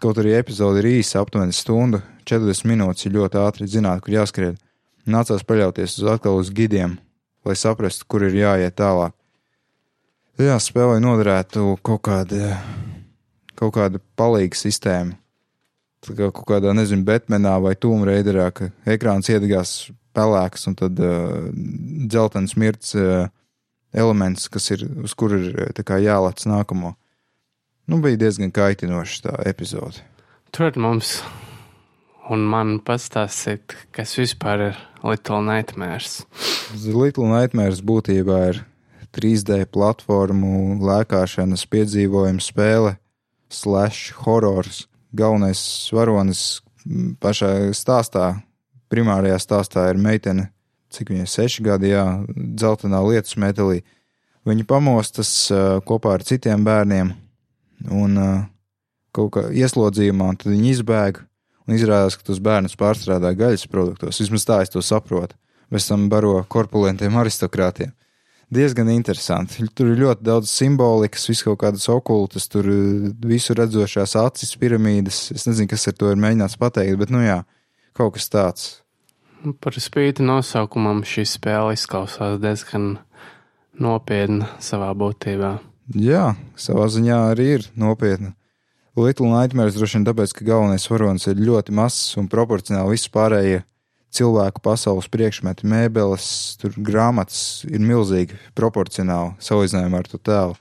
Kaut arī epizode ir īsa, aptuveni stunda, 40 minūtes ir ļoti ātri zināt, kur jāskrien. Nācās paļauties uz atkal uz gidiem, lai saprastu, kur ir jāiet tālāk. Jā, spēlē noderētu kaut kāda kaut kāda palīga sistēma. Kā kaut kādā, nezinu, Batmanā vai Tūmreiderā, ka ekrāns iedegās pelēks un tad uh, dzeltens mirts uh, elements, kas ir, uz kuru ir uh, kā jālec nākamo. Nu, bija diezgan kaitinoša tā epizode. Tur mums un man pastāstīt, kas vispār ir Little Nightmares. Little Nightmares būtībā ir 3D platformu lēkāšanas piedzīvojuma spēle, slash horrors. Galvenais varonis pašā stāstā, primārajā stāstā ir meitene, cik viņai seši gadi, jā, dzeltenā lietus metālī. Viņa pamostas uh, kopā ar citiem bērniem un uh, kaut kā ieslodzījumā, tad viņi izbēg. Un izrādās, ka tos bērnus pārstrādā gaļas produktos. Vismaz tā es to saprotu. Bez tam baro korpulentiem aristokrātiem. Diezgan interesanti. Tur ir ļoti daudz simbolikas, vis kaut kādas okultas, tur uh, visu redzošās acis, piramīdas. Es nezinu, kas ar to ir mēģināts pateikt, bet, nu jā, kaut kas tāds. Par spīti nosaukumam šī spēle izklausās diezgan nopietna savā būtībā. Jā, savā ziņā arī ir nopietna. Little Nightmares droši vien tāpēc, ka galvenais varonis ir ļoti mazs un proporcionāli viss pārējie cilvēku pasaules priekšmeti, mēbeles, grāmatas ir milzīgi proporcionāli salīdzinājumā ar to tēlu.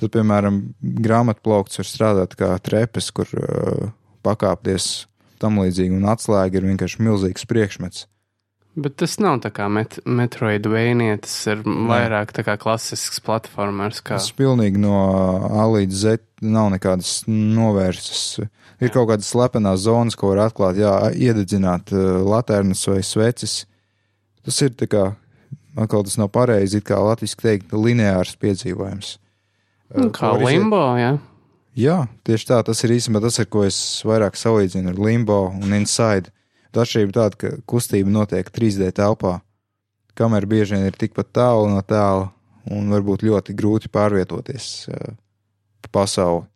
Tad, piemēram, grāmatplaukts var strādāt kā trepes, kur uh, pakāpties tam līdzīgi, un atslēga ir vienkārši milzīgs priekšmets. Bet tas nav tā kā met Metroidvania, tas ir vairāk tā kā klasisks platformers. Kā... Tas pilnīgi no A līdz Z nav nekādas novērsas. Ir Jā. kaut kādas slepenas zonas, ko var atklāt, jā, iededzināt uh, laternas vai sveces. Tas ir tā kā, atkal tas nav pareizi, it kā latviski teikt, lineārs piedzīvojums. Nu, Uh, Kā iziet- limbo, jā. Jā, tieši tā, tas ir īstenībā tas, ar ko es vairāk salīdzinu ar limbo un inside. Atšķirība tāda, ka kustība notiek 3D telpā. Kamera bieži vien ir tikpat tālu no tēla un varbūt ļoti grūti pārvietoties uh, pa pasauli.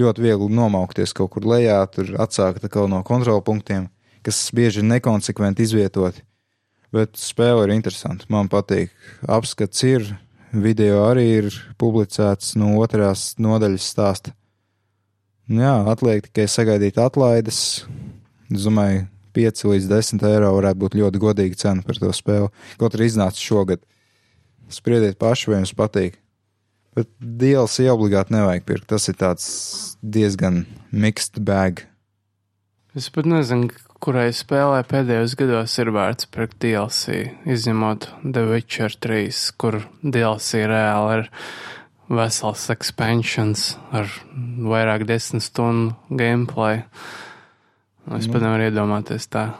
Ļoti viegli nomaukties kaut kur lejā, tur atsākt atkal no kontrolpunktiem, kas bieži ir nekonsekventi izvietoti. Bet spēle ir interesanta. Man patīk. Apskats ir, video arī ir publicēts no otrās nodaļas stāsta. Nu Jā, atliek tikai sagaidīt atlaides. Es domāju, 5 līdz 10 eiro varētu būt ļoti godīga cena par to spēli. Kaut arī iznāca šogad. Spriediet paši, vai jums patīk. Bet DLC obligāti nevajag pirkt. Tas ir diezgan mixed bag. Es pat nezinu, kurai spēlē pēdējos gados ir vērts pirkt DLC, izņemot The Witcher 3, kur DLC reāli ir vesels expansions ar vairāk desmit stundu gameplay. Nu, Es Nu. pat nevaru iedomāties tā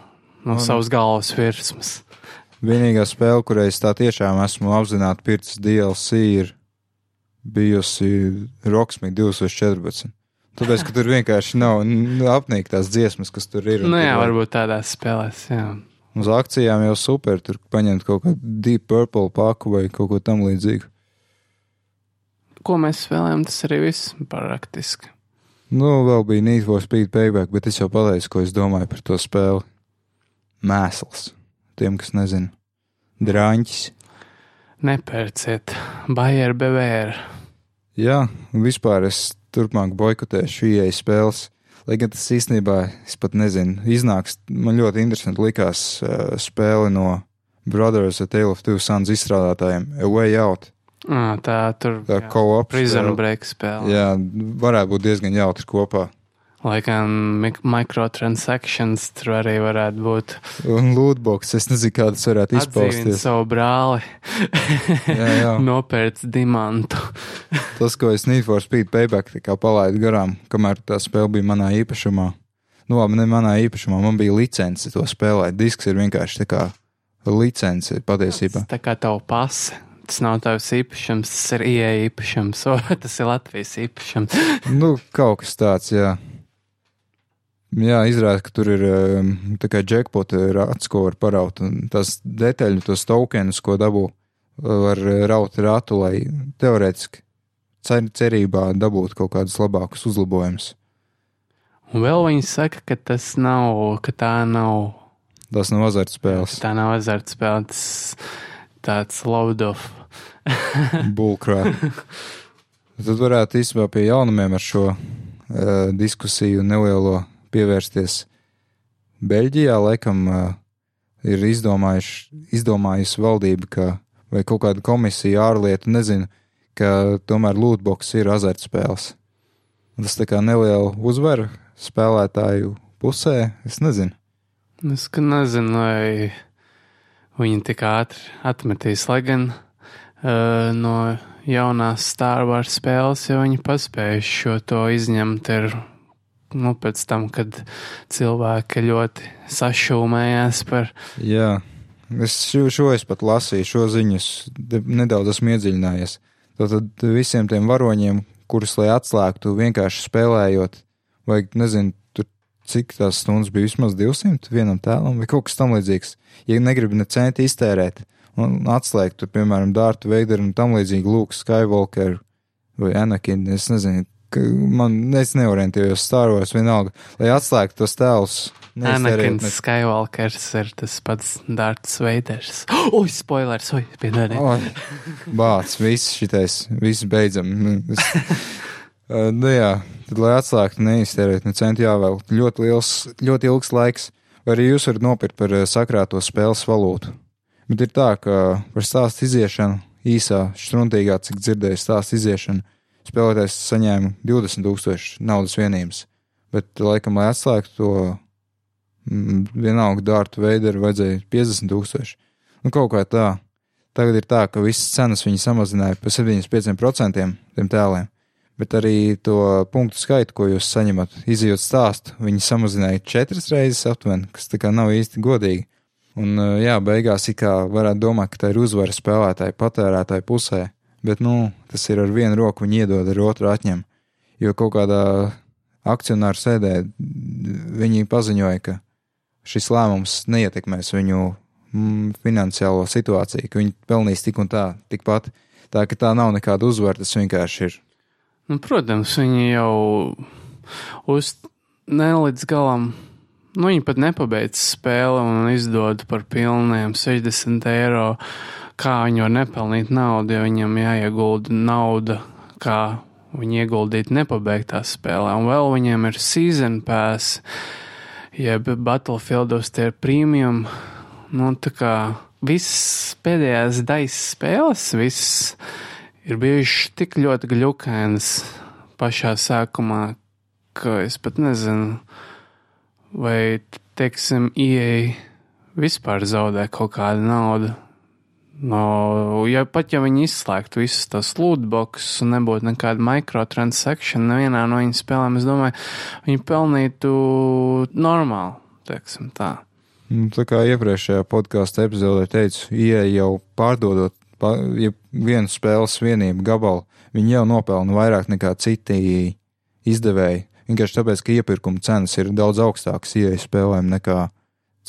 no Nu, savas galvas virsmas. Vienīgā spēle, kurai es tā tiešām esmu apzināti pircis DLC, ir bijusi Rocksmith 2014. Tāpēc, ka tur vienkārši nav n- apnīktās dziesmas, kas tur ir. Nu tur jā, var- varbūt tādās spēlēs, jā. Uz akcijām jau super, tur paņemt kaut kādu Deep Purple paku vai kaut ko tam līdzīgu. Ko mēs spēlējam, tas arī viss praktiski. Nu, vēl bija Need for Speed Payback, bet es jau pateicu, ko es domāju par to spēli. Mēsls. Tiem, kas nezina. Drāņķis. Nepērciet, Bayer Bevēr. Jā, vispār es turpmāk boikotēšu ieejas spēles. Lai gan tas īstenībā, es pat nezinu, iznāks. Man ļoti interesanti likās uh, spēle no Brothers A Tale of Two Sons izstrādātājiem A Way Out. Ah, tā tur jā, co-op. Prison spēle. Break spēle. Jā, varētu būt diezgan jautri kopā. Lai gan mik- microtransactions tur arī varētu būt. Un lootbox, es nezinu, kā tas varētu izpausties. savu brāli, nopērts dimantu. Tas, ko es Need for Speed Payback palaidu garām, kamēr tā spēle bija manā īpašumā. Nu, labi, ne manā īpašumā, man bija licence to spēlēt. Disks ir vienkārši tā kā licence patiesībā. Tā kā tavu pasi. Tas nav tavs īpašums, tas ir ieeja īpašums, o tas ir Latvijas īpašums. Nu, kaut kas tāds, jā. Jā, izrādās, ka tur ir um, tā kā jackpot rāts, ko var paraut. Tās detaļu, tos tokenus, ko dabū, var raut ratu, lai teorētiski cer, cerībā dabūt kaut kādus labākus uzlabojumus. Un vēl viņi saka, ka tas nav, ka tā nav, Tas nav azartspēles. tā nav azartspēle, tas tāds load-off. Bullcrap. Tad varētu īstenībā pie jaunumiem ar šo uh, diskusiju nelielo pievērsties. Beļģijā laikam uh, ir izdomājusi valdība, ka, vai kaut kāda komisija ārlietu, nezinu, ka tomēr lootbox ir azartspēles. Tas tā kā neliela uzvara spēlētāju pusē, es nezinu. Es nezinu, vai viņi tik ātri atmetīs, lai gan uh, no jaunās Star Wars spēles jau viņi paspējuši šo to izņemt. Ir, nu, pēc tam, kad cilvēki ļoti sašūmējās par. Jā, es šo, šo es pat lasīju, šo ziņas de- nedaudz esmu iedziļinājies. Tad visiem tiem varoņiem, kurus lai atslēgtu vienkārši spēlējot, vai nezinu, cik tās stundas bija vismaz 200 vienam tēlam vai kaut kas tam līdzīgs. Ja negribi ne centi iztērēt un atslēgt, tur, piemēram, Dārtu Veideru un tam līdzīgi Luke Skywalker vai Anakin, es nezinu, man, es neorientējos Star Wars vienalga, lai atslēgtu tos tēlus. Anakins Skywalkers ir tas pats Dārts Veiders. Ui, spoilers, ui, piedodiet. Bācis, viss šitais, viss beidzam. Es, nu jā, tad, lai atslēgtu, neiztērēt ne centu jāvēl ļoti liels, ļoti ilgs laiks, arī jūs varat nopirkt par sakrāto spēles valūtu. Bet ir tā, ka par stāstu iziešanu īsā, struntīgā, cik dzirdēju stāstu iziešanu, spēlētājs saņēma 20 tūkstoši naudas vienības. Bet, laikam, lai atslēgtu to mm, vienalga dārtu veidu, vajadzēja 50 tūkstoši. Nu, kaut kā tā. Tagad ir tā, ka visas cenas viņi samazināja par 75% tiem tēliem, bet arī to punktu skaitu, ko jūs saņemat, izjūt stāstu, viņi samazināja četras reizes aptuveni, kas tā kā nav īsti godīgi. Un, jā, beigās it kā varētu domāt, ka tā ir uzvara spēlētāja, patērētāja pusē, bet, nu, tas ir ar vienu roku viņi iedod, ar otru atņem. Jo kaut kādā akcionāru sēdē viņi paziņoja, ka šis lēmums neietekmēs viņu mm, finansiālo situāciju, ka viņi pelnīs tik un tā, tikpat. Tā ka tā nav nekāda uzvara, tas vienkārši ir. Nu, protams, viņi jau uz ne līdz galam, nu, viņi pat nepabeidz spēli un izdod par pilniem 60 eiro. Kā viņi var nepelnīt naudu, ja viņam jāiegulda nauda, kā viņi ieguldīt nepabeigtā spēlē. Un vēl viņiem ir season pass, jeb Battlefieldos tie ir premium nu, tā kā visas pēdējās daļas spēles, visas ir bijušas tik ļoti gļukainas pašā sākumā, ka es pat nezinu, vai, teiksim, ieeja vispār zaudē kaut kādu naudu. No, ja pat ja viņi izslēgtu visus tos lootboxus un nebūtu nekāda microtransaction nevienā no viņu spēlēm, es domāju, viņi pelnītu normāli, teiksim tā. Nu, tā kā iepriekšējā podkāstu epizodē teicu, ieeja jau pārdodot ja vienu spēles vienību gabalu, viņi jau nopelna vairāk nekā citi izdevēji. Vienkārši tāpēc, ka iepirkuma cenas ir daudz augstākas ieeja spēlēm nekā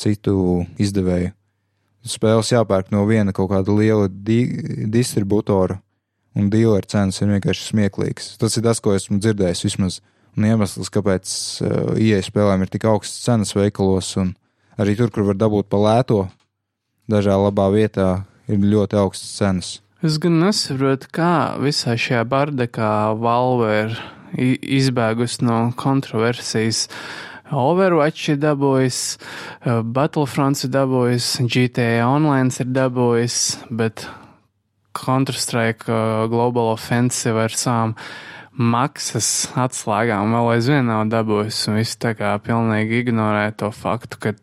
citu izdevēju. Spēles jāpērk no viena kaut kāda liela di distributora, un dealer cenas ir vienkārši smieklīgas. Tas ir tas, ko esmu dzirdējis vismaz. Un iemesls, kāpēc uh, ieeja spēlēm ir tik augstas cenas veikalos un arī tur, kur var dabūt pa lēto, dažā labā vietā ir ļoti augstas cenas. Es gan nesaprotu, kā visā šajā bardakā Valve ir izbēgusi no kontroversijas. Overwatch ir dabūjis, uh, Battlefront ir dabūjis, GTA Online ir dabūjis, bet Counter-Strike uh, Global Offensive ar savām maksas atslēgām vēl aizvien nav dabūjis, un viss tā kā pilnīgi ignorē to faktu, ka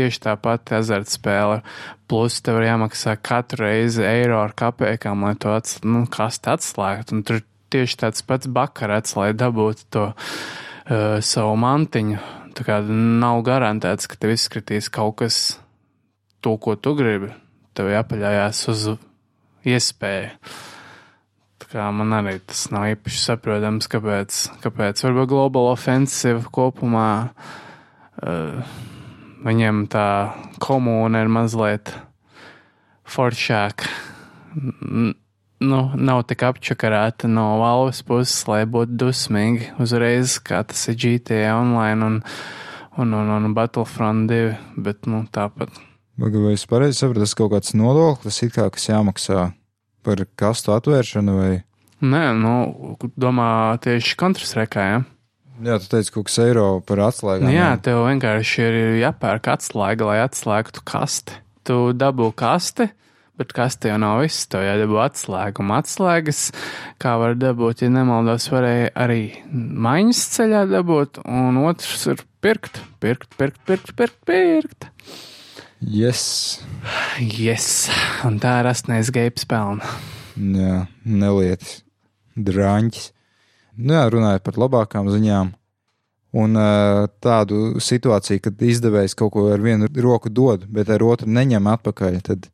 tieši tāpat azartspēle. Plus tev ir jāmaksā katru reizi eiro ar kapekām, lai to ats, nu, atslēgtu. Un tur tieši tāds pats bakarats, lai dabūtu to uh, savu mantiņu. Tā kā nav garantēts, ka tev izskatīs kaut kas to, ko tu gribi. Tev jāpaļājās uz iespēju. Tā kā man arī tas nav īpaši saprotams, kāpēc, kāpēc varbūt Global Offensive kopumā uh, viņiem tā komūna ir mazliet foršāka. Nu, nav tik apčakarēta no valsts puses, lai būtu dusmīgi uzreiz, kā tas ir GTA online un, un, un, un Battlefront 2, bet nu, tāpat. Vai es pareizi sapratu, tas kaut kāds nodoklis, kā kas jāmaksā par kastu atvēršanu vai? Nē, nu, domā tieši kontrastrekā, ja? Jā, tu teici, ka kaut kas eiro par atslēgām. Nu, jā, tev vienkārši ir jāpērk atslēga, lai atslēgtu kasti. Tu dabū kasti, bet kaste jau nav viss. Tev jādabū atslēga un atslēgas. Kā var dabūt, ja nemaldos, varēja arī maiņas ceļā dabūt, un otrs ir pirkt, pirkt, pirkt, pirkt, pirkt, pirkt. Yes. Yes. Un tā ir astnēs geips pelna. Jā, nelietis. Drāņķis. Nu, jā, runājot par labākām ziņām. Un tādu situāciju, kad izdevējs kaut ko ar vienu roku dod, bet ar otru neņem atpakaļ, tad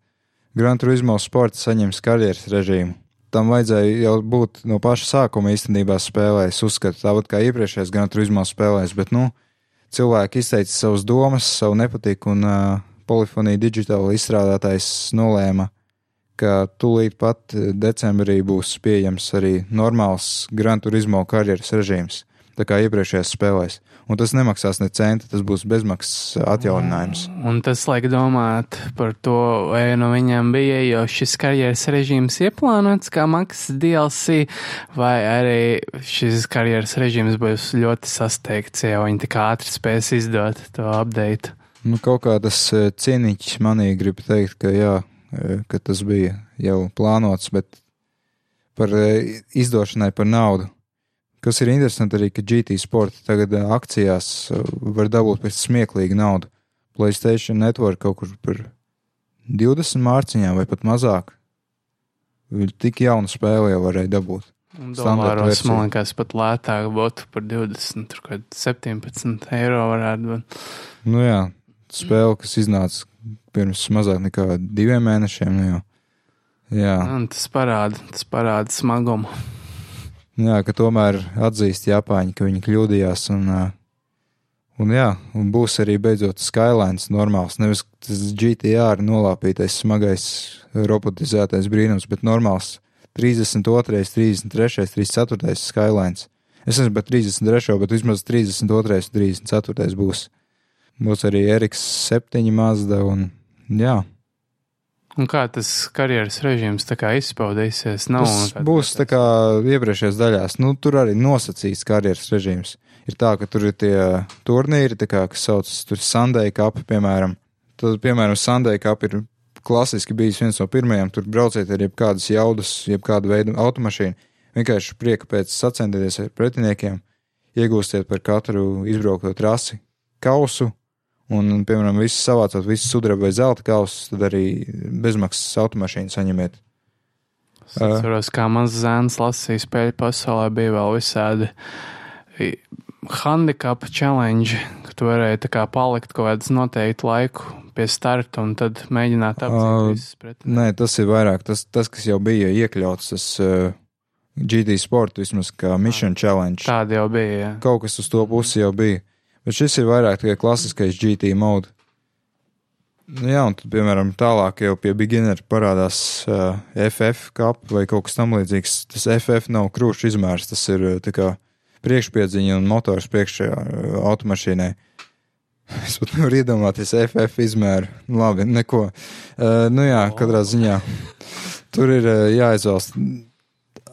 Gran Turismo sports saņems karjeras režīmu. Tam vajadzēja jau būt no paša sākuma īstenībā spēlēs, uzskatu, tāpat kā iepriekšējais Gran Turismo spēlēs, bet, nu, cilvēki izteica savas domas, savu nepatiku, un uh, Polifonija digitāla izstrādātājs nolēma ka tūlīt pat decembrī būs pieejams arī normāls Gran Turismo karjeras režīms. tā kā iepriekšējās spēlēs. Un tas nemaksās ne centi, tas būs bezmaksas atjauninājums. Un tas liek domāt par to, vai no viņiem bija jau šis karjeras režīms ieplānots kā maksas DLC, vai arī šis karjeras režīms būs ļoti sasteigts, ja viņi tik ātri spēs izdot to update. Nu, kaut kā tas eh, cienīgs manī grib teikt, ka jā, ka tas bija jau plānots, bet par izdošanai par naudu. Kas ir interesanti arī, ka GT Sport tagad akcijās var dabūt pēc smieklīga naudu. Playstation Network kaut kur par 20 mārciņām vai pat mazāk. Tik jaunu spēli jau varēja dabūt. Dolāros, man liekas, pat lētāk būtu par 20, tur kaut kādi 17 eiro varētu būt. Nu jā, spēle, kas iznāca pirms mazāk nekā diviem mēnešiem. Nu jau. Jā, Un tas parāda, tas parāda smagumu. jā, ka tomēr atzīst Japāņi, ka viņi kļūdījās. Un, un jā, un būs arī beidzot Skylines normāls. Nevis tas GTR nolāpītais, smagais, robotizētais brīnums, bet normāls 32, 33, 34 Skylines. Es esmu pat 33, bet vismaz 32, 34 būs. Būs arī Eriks 7 Mazda un jā. Un kā tas karjeras režīms kā izpaudīsies? Nav Tas būs tā kā iepriekšējās daļās. Nu, tur arī nosacīts karjeras režīms. Ir tā, ka tur ir tie turnīri, kā, kas saucas tur Sunday Cup, piemēram. Tad, piemēram, Sunday Cup ir klasiski bijis viens no pirmajiem. Tur brauciet ar jebkādas jaudas, jebkādu veidu automašīnu. Vienkārši prieka pēc sacensties ar pretiniekiem, iegūstiet par katru izbraukto trasi kausu. Un, piemēram, visu savācot, visu sudraba vai zelta kausus, tad arī bezmaksas automašīnu saņemiet. Es atceros, kā mans zēns lasīja spēļu pasaulē, bija vēl visādi handicap challenge, ka tu varēji tā kā palikt kaut kādu noteiktu laiku pie starta un tad mēģināt apgūt pretinieks. Nē, tas ir vairāk tas, tas kas jau bija iekļauts, tas uh, GD Sport, vismaz kā Mission Challenge. Tāda jau bija. Jā. Kaut kas uz to pusi jau bija. Bet šis ir vairāk tikai klasiskais GT mode. Nu, jā, un tad, piemēram, tālāk jau pie beginner parādās uh, FF cup vai kaut kas tamlīdzīgs. Tas FF nav krūšs izmērs, tas ir uh, kā priekšpiedziņa un motors priekšā uh, automašīnai. Es pat nevaru iedomāties FF izmēru. Labi, neko. Uh, nu jā, katrā ziņā. Tur ir uh, jāizvēlas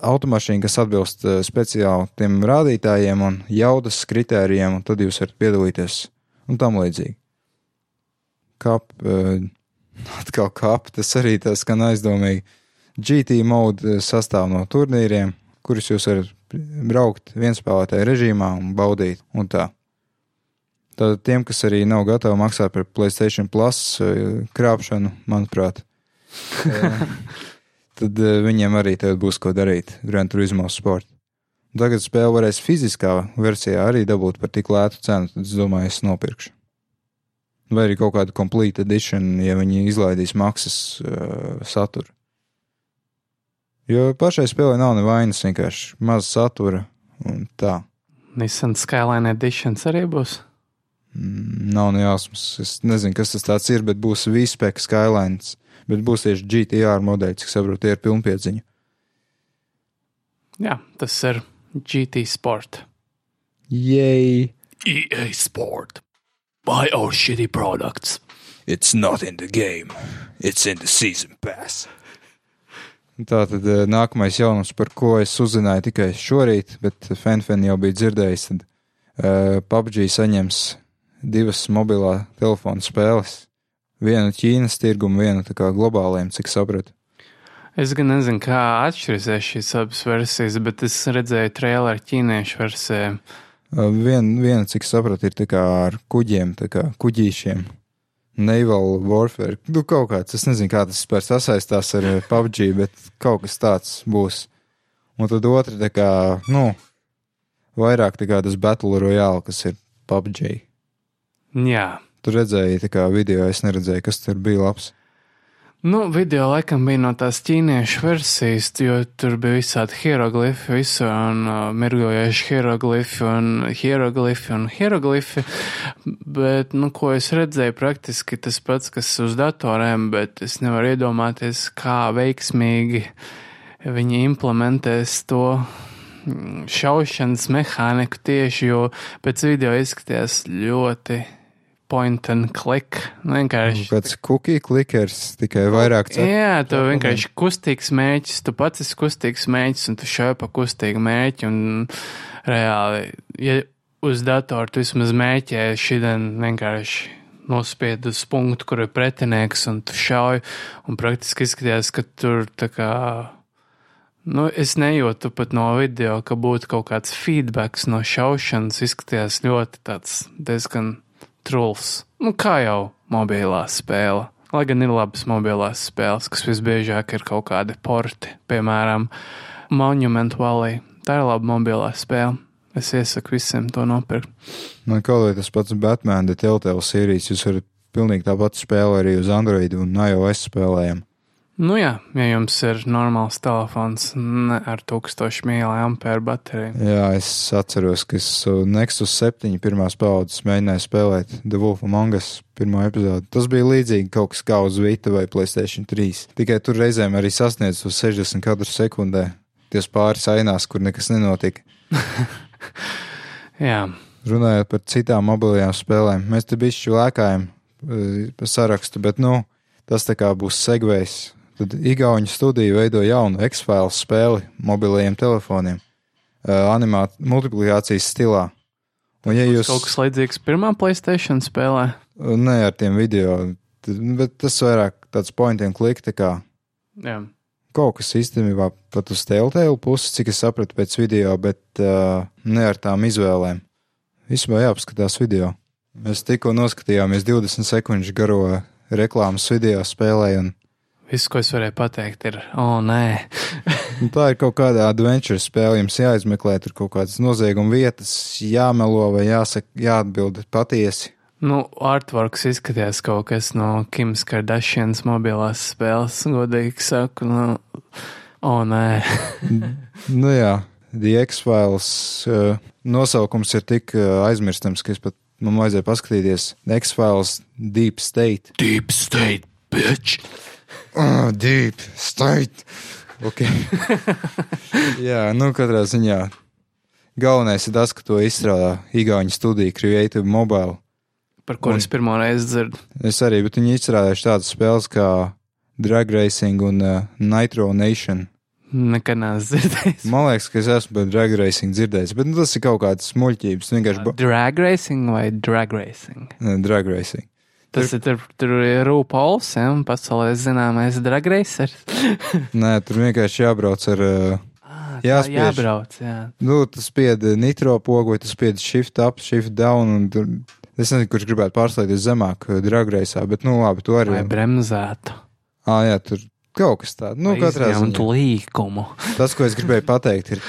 automašīna, kas atbilst uh, speciāli tiem rādītājiem un jaudas kritērijiem, un tad jūs varat piedalīties un tam līdzīgi. Kap, uh, atkal kap, tas arī tas skan aizdomīgi. GT mode uh, sastāv no turnīriem, kurus jūs varat braukt vienspēlētāju režīmā un baudīt un tā. Tad tiem, kas arī nav gatavi maksāt par Playstation Plus krāpšanu, manuprāt, tad uh, viņiem arī būs ko darīt Gran Turismo sporta. Tagad spēle varēs fiziskā versijā arī dabūt par tik lētu cenu, tad es domāju, es nopirkšu. Vai arī kaut kādu complete edition, ja viņi izlaidīs maksas uh, saturu. Jo pašai spēlē nav nevainas, vienkārši maz satura un tā. Nissan Skyline Editions arī būs. Mm, Nav ne jausmas. Es nezinu, kas tas ir, bet būs Vispēka Skylines. Bet būs tieši GTR modeļi, cik saprotu, tie ir pilnpiedziņa. Jā, tas ir GT Sport. Yay! EA Sport. Buy our shitty products. It's not in the game. It's in the season pass. Tā tad eh, nākamais jaunums, par ko es uzzināju tikai šorīt, bet Fanfen jau bija dzirdējis, tad uh, PUBG saņems divas mobilā telefona spēles. Vienu Ķīnas tirgumu, vienu globāliem, cik sapratu. Es gan nezinu, kā atšķirsies šīs abas versijas, bet es redzēju traileru ķīniešu versijā. Uh, Viena, vien, cik sapratu, ir ar kuģiem, kā kuģīšiem. Naval Warfare. Nu, kaut kāds, es nezinu, kā tas vispār sasaistās ar PUBG, bet kaut kas tāds būs. Un tad otra, tā kā, nu, vairāk tā kā tas Battle Royale, kas ir PUBG. Jā, Tur redzēji, tā kā video, es neredzēju, kas tur bija labs. Nu, video laikam bija no tās ķīniešu versijas, jo tur bija visādi hieroglifi, visu, un uh, mirgojoši hieroglifi, un hieroglifi, un hieroglifi. Bet, nu, ko es redzēju, praktiski tas pats, kas uz datoriem, bet es nevaru iedomāties, kā veiksmīgi viņi implementēs to mm, šaušanas mehāniku tieši, jo pēc video izskatījās ļoti point and click. Nu, vienkārši. Kāds cookie clickers, tikai vairāk cepures. Jā, tu vienkārši kustīgs mēģis, tu pats esi kustīgs mēģis, un tu šauj pa kustīgu mēģi, un reāli, ja uz datoru tu vismaz mēķē šodien vienkārši nospied uz punktu, kur ir pretinieks, un tu šauj, un praktiski izskatījās, ka tur tā kā, nu, es nejūtu pat no video, ka būtu kaut kāds feedbacks no šaušanas, izskatījās ļoti tāds diezgan truls. Nu, kā jau mobilā spēle. Lai gan ir labas mobilās spēles, kas visbiežāk ir kaut kādi porti, piemēram, Monument Valley. Tā ir laba mobilā spēle. Es iesaku visiem to nopirkt. Man kā tas pats Batman, The Telltale sērijas, jūs varat pilnīgi tāpat spēlēt arī uz Android un iOS spēlējam. Nu jā, ja jums ir normāls telefons ar 1000 mAh bateriju. Jā, es atceros, ka es uz Nexus 7 pirmās paudzes mēģināju spēlēt The Wolf Among Us pirmo epizodi. Tas bija līdzīgi kaut kas kā uz Vita vai Playstation 3. Tikai tur reizēm arī sasniedz uz 60 katru sekundē. Ties pāris ainās, kur nekas nenotika. Jā, Runājot par citām mobilajām spēlēm, mēs te bišķi lēkājam eh, pa sarakstu, bet, nu, tas tā kā būs segvējs. Tad Igaunijas studija veido jaunu X-Files spēli mobilajiem telefoniem, animēt multiplikācijas stilā. Un, ja jūs kaut kas līdzīgs pirmā Playstation spēlē. ne ar tiem video, bet tas vairāk tāds point and click, kā Jā. kaut kas īstenībā pat uz tēltēlu pusi, cik es sapratu pēc video, bet uh, ne ar tām izvēlēm. Vispār jāapskatās video. Mēs tikko noskatījāmies 20 sekundžu garo reklāmas video spēlē, un Viss, ko es varēju pateikt, ir, o, nē, un tā ir kaut kāda adventure spēle. Jums jāizmeklē tur kaut kādas nozieguma vietas, jāmelo vai jāsaka, jāatbild patiesi. Nu, artworks izskatījās kaut kas no Kimas Kardashians mobilās spēles, godīgi saku, nu, o, nē. Nu jā, The X-Files uh, nosaukums ir tik uh, aizmirstams, ka es pat man vajadzēja paskatīties. X-Files Deep State. Deep state, bitch. Oh, deep state. Okay. Jā, nu katrā ziņā. Galvenais ir tas, ka to izstrādā Igaunijas studija Creative Mobile. Par ko Un- es pirmo reizi dzirdu. Es arī, bet viņi izstrādājuši tādas spēles kā Drag Racing un uh, Nitro Nation. Nekad neesmu dzirdējis. Man liekas, ka es esmu par Drag Racing dzirdējis, bet nu, tas ir kaut kāds muļķības. Vienkārši Drag racing vai drag racing? Drag Racing. Tas ir tur, tur ir Rūpauls, ja, un pasaulē zināmais drag racers. Nē, tur vienkārši jābrauc ar. Tā Jāspiež. Jābrauc, jā. nu, tas spied nitro pogu, tas spied shift up, shift down. Un tur, es nezinu, kurš gribētu pārslēgties zemāk Drag Race'ā, bet nu labi, to arī. Vai bremzētu. Ā, jā, tur kaut kas tāds. Nu, katrā ziņā. līkumu. Tas, ko es gribēju pateikt, ir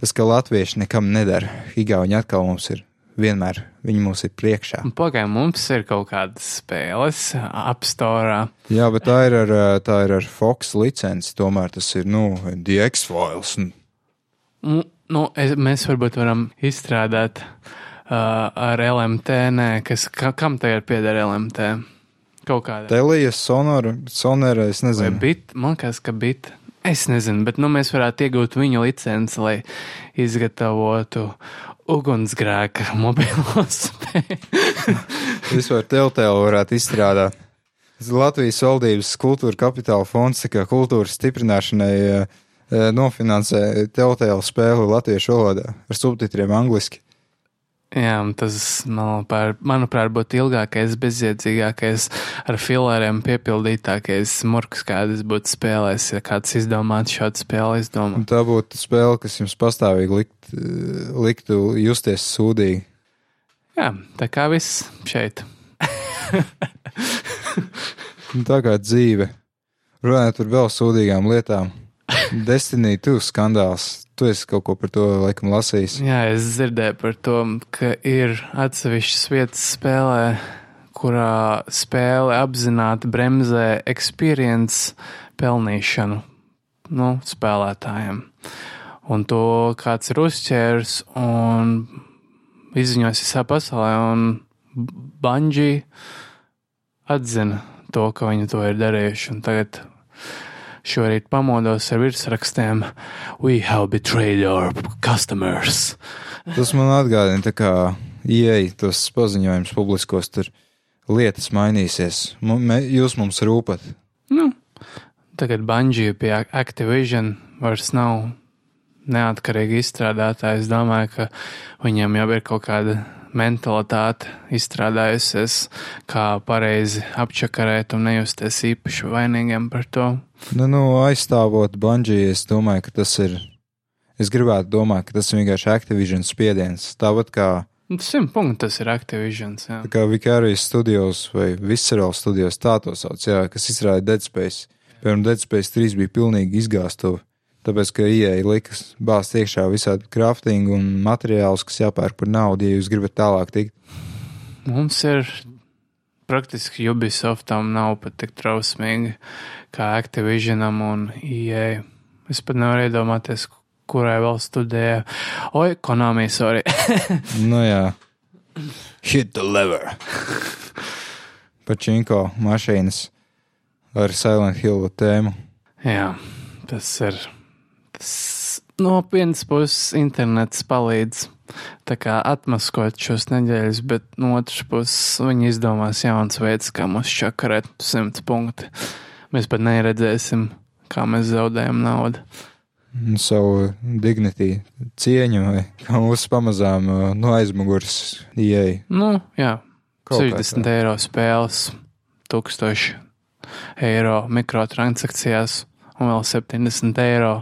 tas, ka latvieši nekam nedara. Igauni atkal mums ir vienmēr, viņi mums ir priekšā. Pagaidām, mums ir kaut kādas spēles apstorā. Jā, bet tā ir ar, tā ir ar Fox licenci. Tomēr tas ir, nu, DX files. Nu, nu, es, mēs varbūt varam izstrādāt uh, ar LMT, nē, kas, ka, kam tagad pieder LMT? Kaut kāda. Telijas, sonora, sonora, es Vai nezinu. bit, man liekas, ka bit. Es nezinu, bet nu, mēs varētu iegūt viņu licenci, lai izgatavotu ugunsgrēka mobilo spēli. Vispār Teltēlu varētu izstrādāt. Latvijas valdības kultūra kapitāla fonds, kā kultūras stiprināšanai, eh, eh, nofinansē Teltēlu spēli latviešu valodā ar subtitriem angliski. Jā, tas, manuprāt, manuprāt, būtu ilgākais, bezjēdzīgākais, ar filāriem piepildītākais murks, kādas būtu spēlēs, ja kāds izdomātu šādu spēli izdomāt. tā būtu spēle, kas jums pastāvīgi likt, liktu justies sūdīgi. Jā, tā kā viss šeit. Tā kā dzīve. Runājot par vēl sūdīgām lietām. Destiny 2 skandāls. Tu esi kaut ko par to laikam lasījis. Jā, es dzirdēju par to, ka ir atsevišķas vietas spēlē, kurā spēle apzināti bremzē experience pelnīšanu nu, spēlētājiem. Un to kāds ir uzķērs un izziņos visā pasaulē, un Banģī atzina to, ka viņi to ir darījuši. Un tagad šorīt pamodos ar virsrakstiem We have betrayed our customers. Tas man atgādina, tā kā ieeja tos paziņojums publiskos, tur lietas mainīsies. Mē, jūs mums rūpat. Nu, tagad Banģija pie Activision vairs nav neatkarīgi izstrādātāji. Es domāju, ka viņiem jau ir kaut kāda mentalitāte izstrādājusies, kā pareizi apčakarēt un nejusties īpaši vainīgiem par to. Nu, nu aizstāvot Banģiju, es domāju, ka tas ir. Es gribētu domāt, ka tas ir vienkārši Activision spiediens. Tāpat kā, Simt punkti tas ir Activision. Jā. tā kā Vicarious Studios vai Visceral Studios, tā to sauc, jā, kas izrāda Dead Space. Piemēram, Dead Space 3 bija pilnīgi izgāstuva. Tāpēc, ka ieeja likas bāzt iekšā visādi crafting un materiālus, kas jāpērk par naudu, ja jūs gribat tālāk tikt. Mums ir praktiski Ubisoftam nav pat tik trausmīgi kā Activisionam un EA. Es pat nevaru iedomāties, kurai vēl studēja. Oi, Konami, sorry. Nu jā, Hit the lever. pačinko mašīnas ar Silent Hill tēmu. Jā, tas ir. Tas no vienas puses internets palīdz tā kā atmaskot šos nedēļas, bet no otras puses viņi izdomās jauns veids, kā mums čakarēt simts punkti. Mēs pat neredzēsim, kā mēs zaudējam naudu. Savu dignity, cieņu, vai kā mūsu pamazām uh, no aizmugures ieeja. Nu, jā, Kaut kā 60 tā. eiro spēles, 1000 eiro mikrotransakcijās un vēl 70 eiro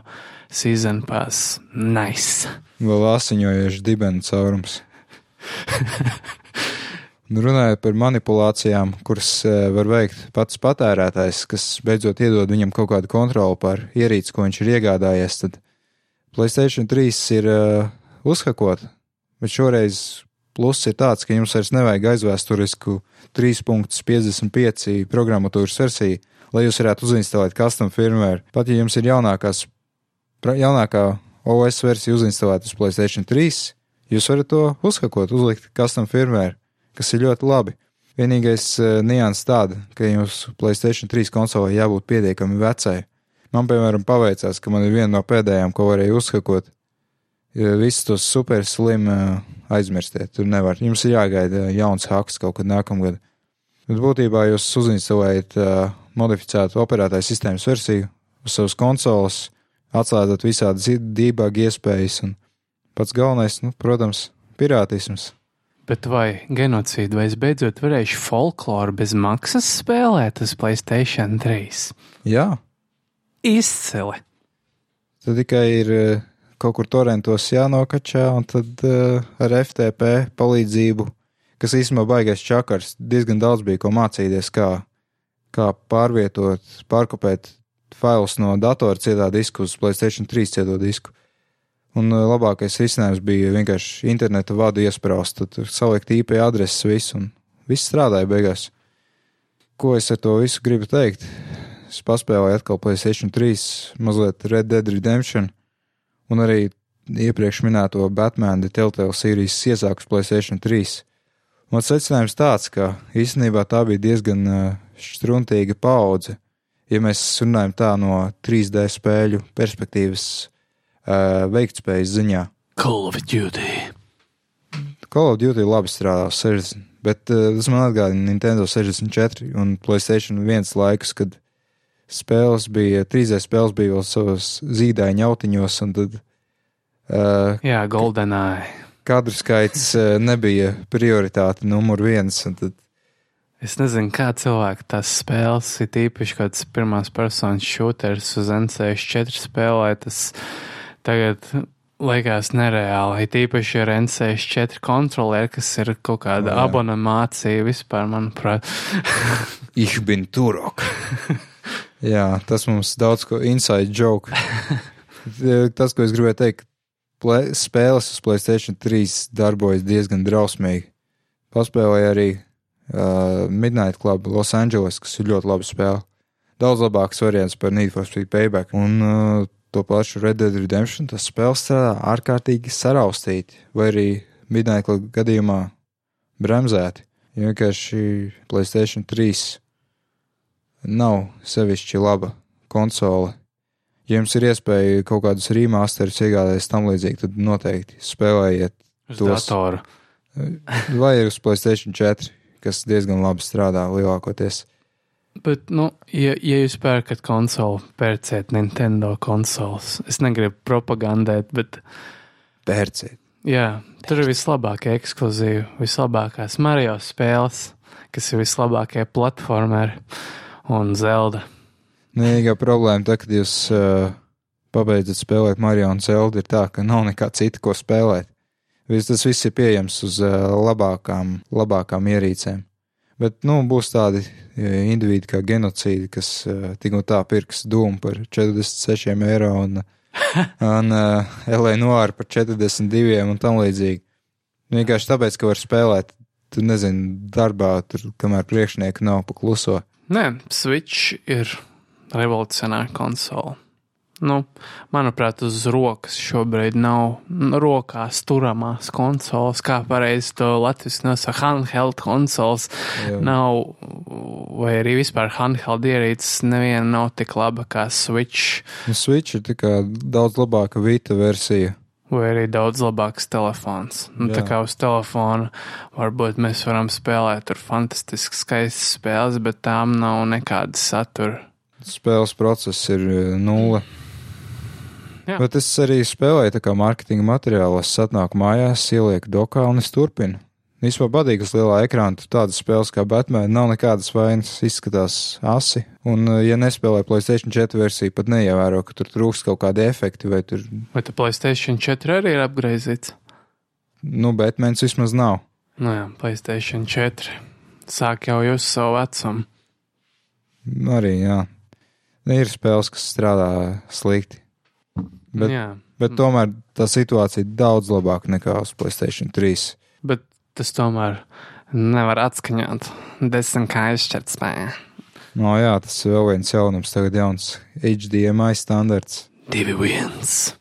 season pass. Nice! Vēl asiņojošs dibens caurums. Runājot par manipulācijām, kuras eh, var veikt pats patērētājs, kas beidzot iedod viņam kaut kādu kontroli pār ierīci, ko viņš ir iegādājies, tad Playstation 3 ir uh, uzhakot, bet šoreiz pluss ir tāds, ka jums vairs nevajag aizvēsturisku 3.55 programmatūras versiju, lai jūs varētu uzinstalēt custom firmware. Pat ja jums ir jaunākās, jaunākā OS versija uzinstalēta uz Playstation 3, jūs varat to uzhakot, uzlikt custom firmware kas ir ļoti labi. Vienīgais uh, nianses tāda, ka jūsu Playstation 3 konsolē jābūt pietiekami vecai. Man, piemēram, paveicās, ka man ir viena no pēdējām, ko varēju uzhakot. Visus tos super slim uh, aizmirstiet, tur nevar. Jums ir jāgaida jauns haks kaut kad nākamgad. Bet būtībā jūs uzinstalējat uh, modificētu operētāju sistēmas versiju uz savas konsoles, atslēdzat visādas debug iespējas un pats galvenais, nu, protams, pirātisms. Bet vai genocīdu vai es beidzot varēšu folkloru bez maksas spēlēt uz Playstation 3? Jā, Izcili! Tad tikai ir eh, kaut kur torentos jānokačā, un tad uh, ar FTP palīdzību, kas īstenībā baigais čakars, diezgan daudz bija ko mācīties, kā, kā pārvietot, pārkopēt failus no datora cietā disku uz Playstation 3 cieto disku. Un uh, labākais risinājums bija vienkārši interneta vadu iesprāst, tad salikt IP adreses visu, un viss strādāja beigās. Ko es ar to visu gribu teikt? Es paspēlēju atkal Playstation 3, mazliet Red Dead Redemption, un arī iepriekš minēto Batman The Telltale sērijas iesākus Playstation 3. Mans secinājums tāds, ka īstenībā tā bija diezgan uh, struntīga paudze, ja mēs runājam tā no 3D spēļu perspektīvas veiktspējas ziņā. Call of Duty. Call of Duty labi strādā uz 60, bet uh, tas man atgādina Nintendo 64 un Playstation 1 laikus, kad spēles bija, 3D spēles bija vēl savos zīdaiņa autiņos, un tad uh, Jā, Goldeneye. kadru skaits uh, nebija prioritāte numur viens, tad Es nezinu, kā cilvēki tās spēles, ir īpaši kāds pirmās personas šūteris uz N64 spēlē. Tas tagad liekas nereāli. Ir īpaši ar N64 kontrolieri, kas ir kaut kāda O, jā. abonemācija vispār, manuprāt. Ich bin turok. Jā, tas mums daudz ko inside joke. tas, ko es gribēju teikt, ple, spēles uz Playstation 3 darbojas diezgan drausmīgi. Paspēlēju arī uh, Midnight Club Los Angeles, kas ir ļoti laba spēle. Daudz labāks variants par Need for Speed Payback. Un uh, to pašu Red Dead Redemption, tas spēles strādā ārkārtīgi saraustīti, vai arī Midnight gadījumā bremzēti. Jo Vienkārši Playstation 3 nav sevišķi laba konsoli. Ja jums ir iespēja kaut kādus remasterus iegādāties tam līdzīgi, tad noteikti spēlējiet Uz Tos- datoru. vai ir uz Playstation 4, kas diezgan labi strādā lielākoties. Bet, nu, ja, ja jūs pērkat konsoli, pērciet Nintendo konsoles. Es negribu propagandēt, bet, Pērciet. jā, tur ir vislabākie ekskluzīvi, vislabākās Mario spēles, kas ir vislabākie platformeri un Zelda. Vienīgā problēma, tā, kad jūs uh, pabeidzat spēlēt Mario un Zelda, ir tā, ka nav nekā cita, ko spēlēt. Viss tas viss ir pieejams uz uh, labākām, labākām ierīcēm. Bet, nu, būs tādi uh, individi kā genocīdi, kas uh, tik un tā pirks dūmu par 46 eiro un, un uh, LA Noir par 42 un tam līdzīgi. Vienkārši tāpēc, ka var spēlēt, tu nezini, darbā, tur, kamēr priekšnieku nav pa kluso. Nē, Switch ir revolucionāra konsole. Nu, manuprāt, uz rokas šobrīd nav rokās turamās konsoles, kā pareizi to Latvijas nosaka, handheld konsoles. Jā. Nav, vai arī vispār handheld ierīces neviena nav tik laba kā Switch, Nu, Switch ir tā kā daudz labāka Vita versija. vai arī daudz labāks telefons. Nu, tā Jā. kā uz telefona varbūt mēs varam spēlēt tur fantastiski skaistas spēles, bet tām nav nekāda satura. Spēles process ir eh, nulle. Bet es arī spēlēju tā kā mārketinga materiālu. Es atnāku mājās, ielieku dokā un es turpinu. Īsumā patīk uz lielā ekrāna, tādas spēles kā Batman, nav nekādas vainas, izskatās asi. Un, eh, ja nespēlē Playstation 4 versiju, pat neievēro, ka tur trūkst kaut kādi efekti, vai tur, Vai Playstation 4 arī ir apgriezīts? nu, Batmans vismaz nav. Nu jā, Playstation 4. Sāk jau jūs savu vecumu. Nu, Arī, jā. Ir spēles, kas strādā slikti. Bet, jā, bet tomēr tā situācija ir daudz labāka nekā uz Playstation 3. bet tas tomēr nevar atskaņot. Desmit kā izšķirt spēju. No jā, tas ir vēl viens jaunums, tagad jauns HDMI standarts. Divi viens.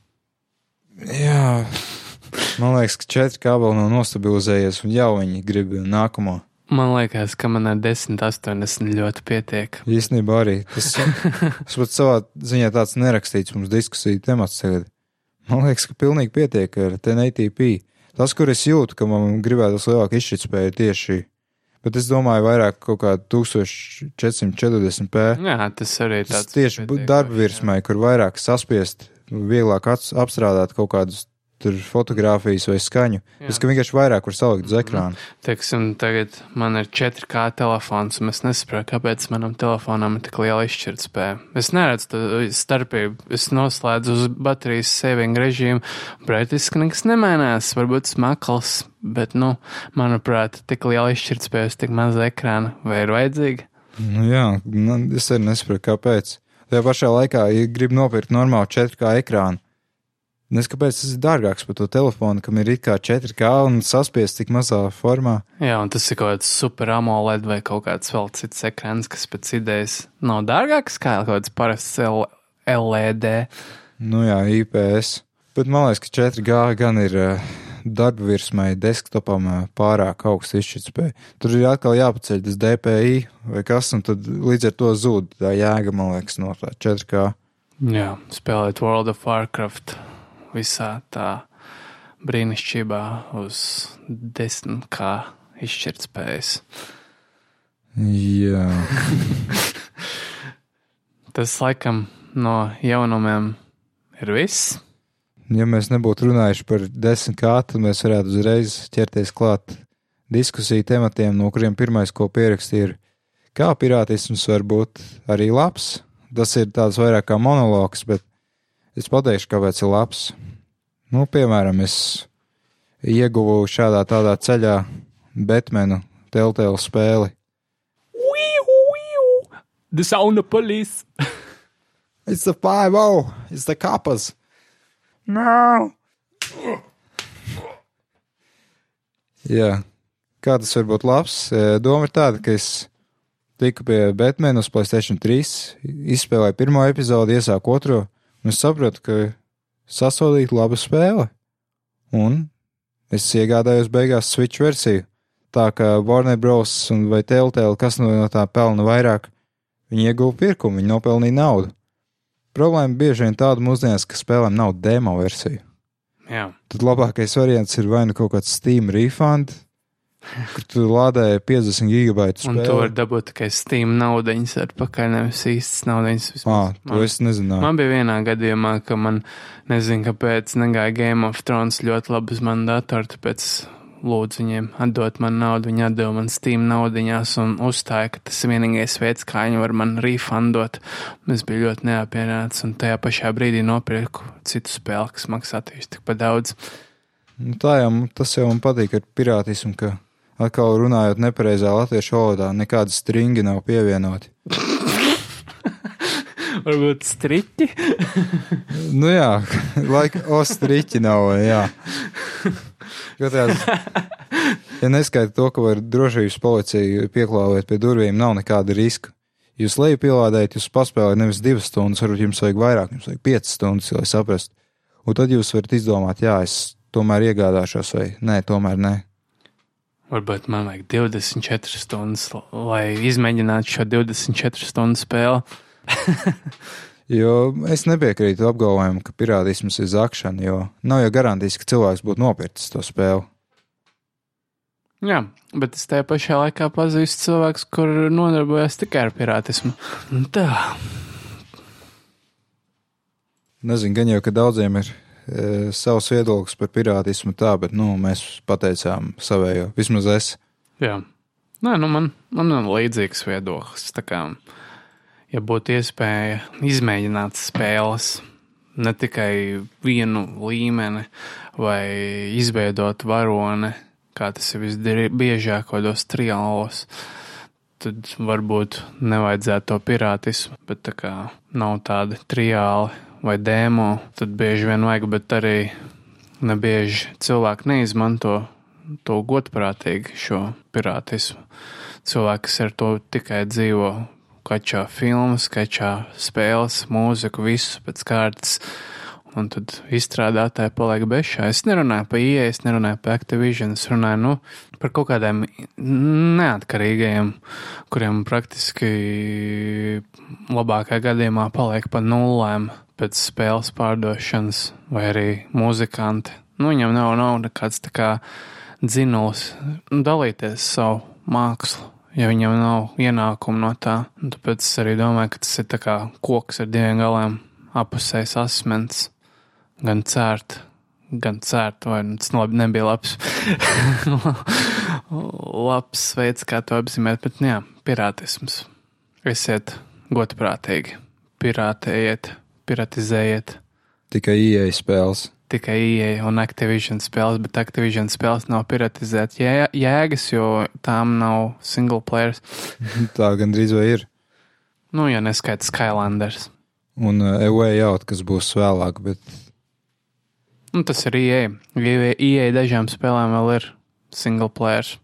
Jā, man liekas, ka četri kabeli nav nostabilizējies, un jau viņi grib nākamo. Man liekas, ka man ar 10, 80 ļoti pietiek. Īstenībā arī tas, tas pat savā ziņā tāds nerakstīts mums diskusiju temats tagad. Man liekas, ka pilnīgi pietiek ar 1080p. Tas, kur es jūtu, ka man gribētu lielāku izšķirtspēju tieši, bet es domāju vairāk kaut kā 1440p. Jā, tas arī ir Tas tāds tieši bu- pietiekošs, darba jā. virsmai, kur vairāk saspiest, vieglāk apstrādāt kaut kādus tur fotografijas vai skaņu. Ka vienkārši vairāk var salikt uz ekrāna. Teiksim, tagad man ir 4K telefons, un es nesaprotu, kāpēc manam telefonam ir tik liela izšķirtspēja. Es neredzu to starpību. Es noslēdzu uz baterijas saving režīmu, praktiski nekas nemainās. Varbūt smakls, bet, nu, manuprāt, tik liela izšķirtspēja uz tik maza ekrāna vai ir vajadzīga? Nu, jā, nu, es arī nesaprotu, kāpēc. Tajā pašā laikā, ja grib nopirkt normālu 4K ekrānu, nezinu, kāpēc tas ir dārgāks par to telefonu, kam ir it kā 4K un saspiest tik mazā formā. Jā, un tas ir kaut kāds super AMOLED vai kaut kāds vēl cits ekrāns, kas pēc idejas nav dārgāks kā kaut kāds parasts LED. Nu jā, IPS. Bet man liekas, ka 4G gan ir uh, darba virsmai desktopam uh, pārāk augsts izšķirtspēja. Tur ir atkal jāpaceļ tas DPI vai kas, un tad līdz ar to zūd tā jēga, man liekas, no tā 4K. Jā, spēlēt World of Warcraft visā tā brīnišķībā uz 10K izšķirtspējas. Jā, Tas laikam no jaunumiem ir viss. ja mēs nebūtu runājuši par 10K, tad mēs varētu uzreiz ķerties klāt diskusiju tematiem, no kuriem pirmais, ko pierakstīja, ir, kā pirātisms var būt arī labs. Tas ir tāds vairāk kā monologs, bet es pateikšu, kāpēc ir labs. Nu, piemēram, es ieguvu šādā tādā ceļā Batmanu Telltale spēli. The sound of police. It's the 5 It's the coppers! No! Jā, kā tas var būt labs? Doma ir tāda, ka es tiku pie Batmana uz Playstation 3, izspēlēju pirmo epizodi, iesāku otro, es sapratu, ka sasodīta laba spēle. Un es iegādājos beigās Switch versiju. Tā kā Warner Bros. vai Telltale, kas no no tā pelna vairāk, viņi ieguva pirkumu, viņi nopelnīja naudu. problēma bieži vien tāda mūsdienās, ka spēlēm nav demo versija. Jā, Tad labākais variants ir vai nu kaut kāds Steam refund, kur tu lādēji 50 gigabaitu un to var spēli. dabūt tikai Steam naudiņas atpakaļ, nevis īstas vismaz Ā, to man. es nezināju. Man bija vienā gadījumā, ka man, nezinu, kāpēc negāja Game of Thrones ļoti labi uz manu datoru, tāpēc lūdzu viņiem atdot man naudu. Viņi atdeva man Steam naudiņās un uzstāja, ka tas ir vienīgais veids, kā viņi var man refundot. Un Es biju ļoti neapmierināts un tajā pašā brīdī nopirku citu spēli, kas maksā tieši tikpat daudz. Nu, tā jau tas jau man patīk ar pirātismu, ka atkal runājot nepareizā latviešu valodā, nekāda stringi nav pievienoti. Varbūt striķi. Nu jā, laika ostriķi nav, jā. Skatās, ja neskaita to, ka var drošības policija pieklāvēt pie durvīm, nav nekāda riska. Jūs leju pielādējat, jūs paspēlējat nevis divas stundas, varbūt jums vajag vairāk, jums vajag piecas stundas, lai saprastu. Un tad jūs varat izdomāt, jā, es tomēr iegādāšos, vai nē, tomēr nē. Varbūt man vajag 24 stundas, lai izmēģinātu šo 24 stundu spēli. Jo es nepiekrītu apgalvojumam, ka pirātisms ir zakšana, jo nav jau garantijas, ka cilvēks būtu nopircis to spēli. Jā, bet es tajā pašā laikā pazīstu cilvēkus, kur nodarbojas tikai ar pirātismu. Un Tā, Nezinu, gan jau, ka daudziem ir savs viedoklis par pirātismu, tā, bet nu, mēs pateicām savējo. Vismaz es. jā. Nē, nu man, man ir līdzīgs viedoklis. Kā, ja būtu iespēja izmēģināt spēles, ne tikai vienu līmeni vai izveidot varoni, kā tas ir visbiežāk kādos triālos, tad varbūt nevajadzētu to pirātismu, bet tā kā nav tādi triāli vai dēmo, tad bieži vien vajag, bet arī nebieži cilvēki neizmanto to godprātīgi šo pirātismu. Cilvēki, kas ar to tikai dzīvo, kačā filmas, kačā spēles, mūziku, visu pēc kārtas. Un tad izstrādātāji paliek bešā. Es nerunāju par IE, es nerunāju par Activision, es runāju nu, par kaut kādiem neatkarīgajiem, kuriem praktiski labākajā gadījumā paliek pa nullēm pēc spēles pārdošanas, vai arī muzikanti. Nu, viņam nav, nav nekāds tā kā dzinulis dalīties savu mākslu, ja viņam nav ienākumu no tā. Un tāpēc es arī domāju, ka tas ir tā kā koks ar diviem galiem, apusējs asmens, gan cērt, gan cērt, vai nu, tas labi nebija labs. labs veids, kā to apzīmēt, bet nu jā, pirātisms. Esiet godprātīgi, pirātējiet, piratizējiet Tikai ieeja spēles. tikai IE un Activision spēles, bet Activision spēles nav piratizētas jē, jēgas, jo tām nav single players. Tā gandrīz vai ir. Nu, ja neskaita Skylanders. Un uh, Away Out, kas būs vēlāk, bet Nu, tas ir IE. IE, IE dažām spēlēm vēl ir single players.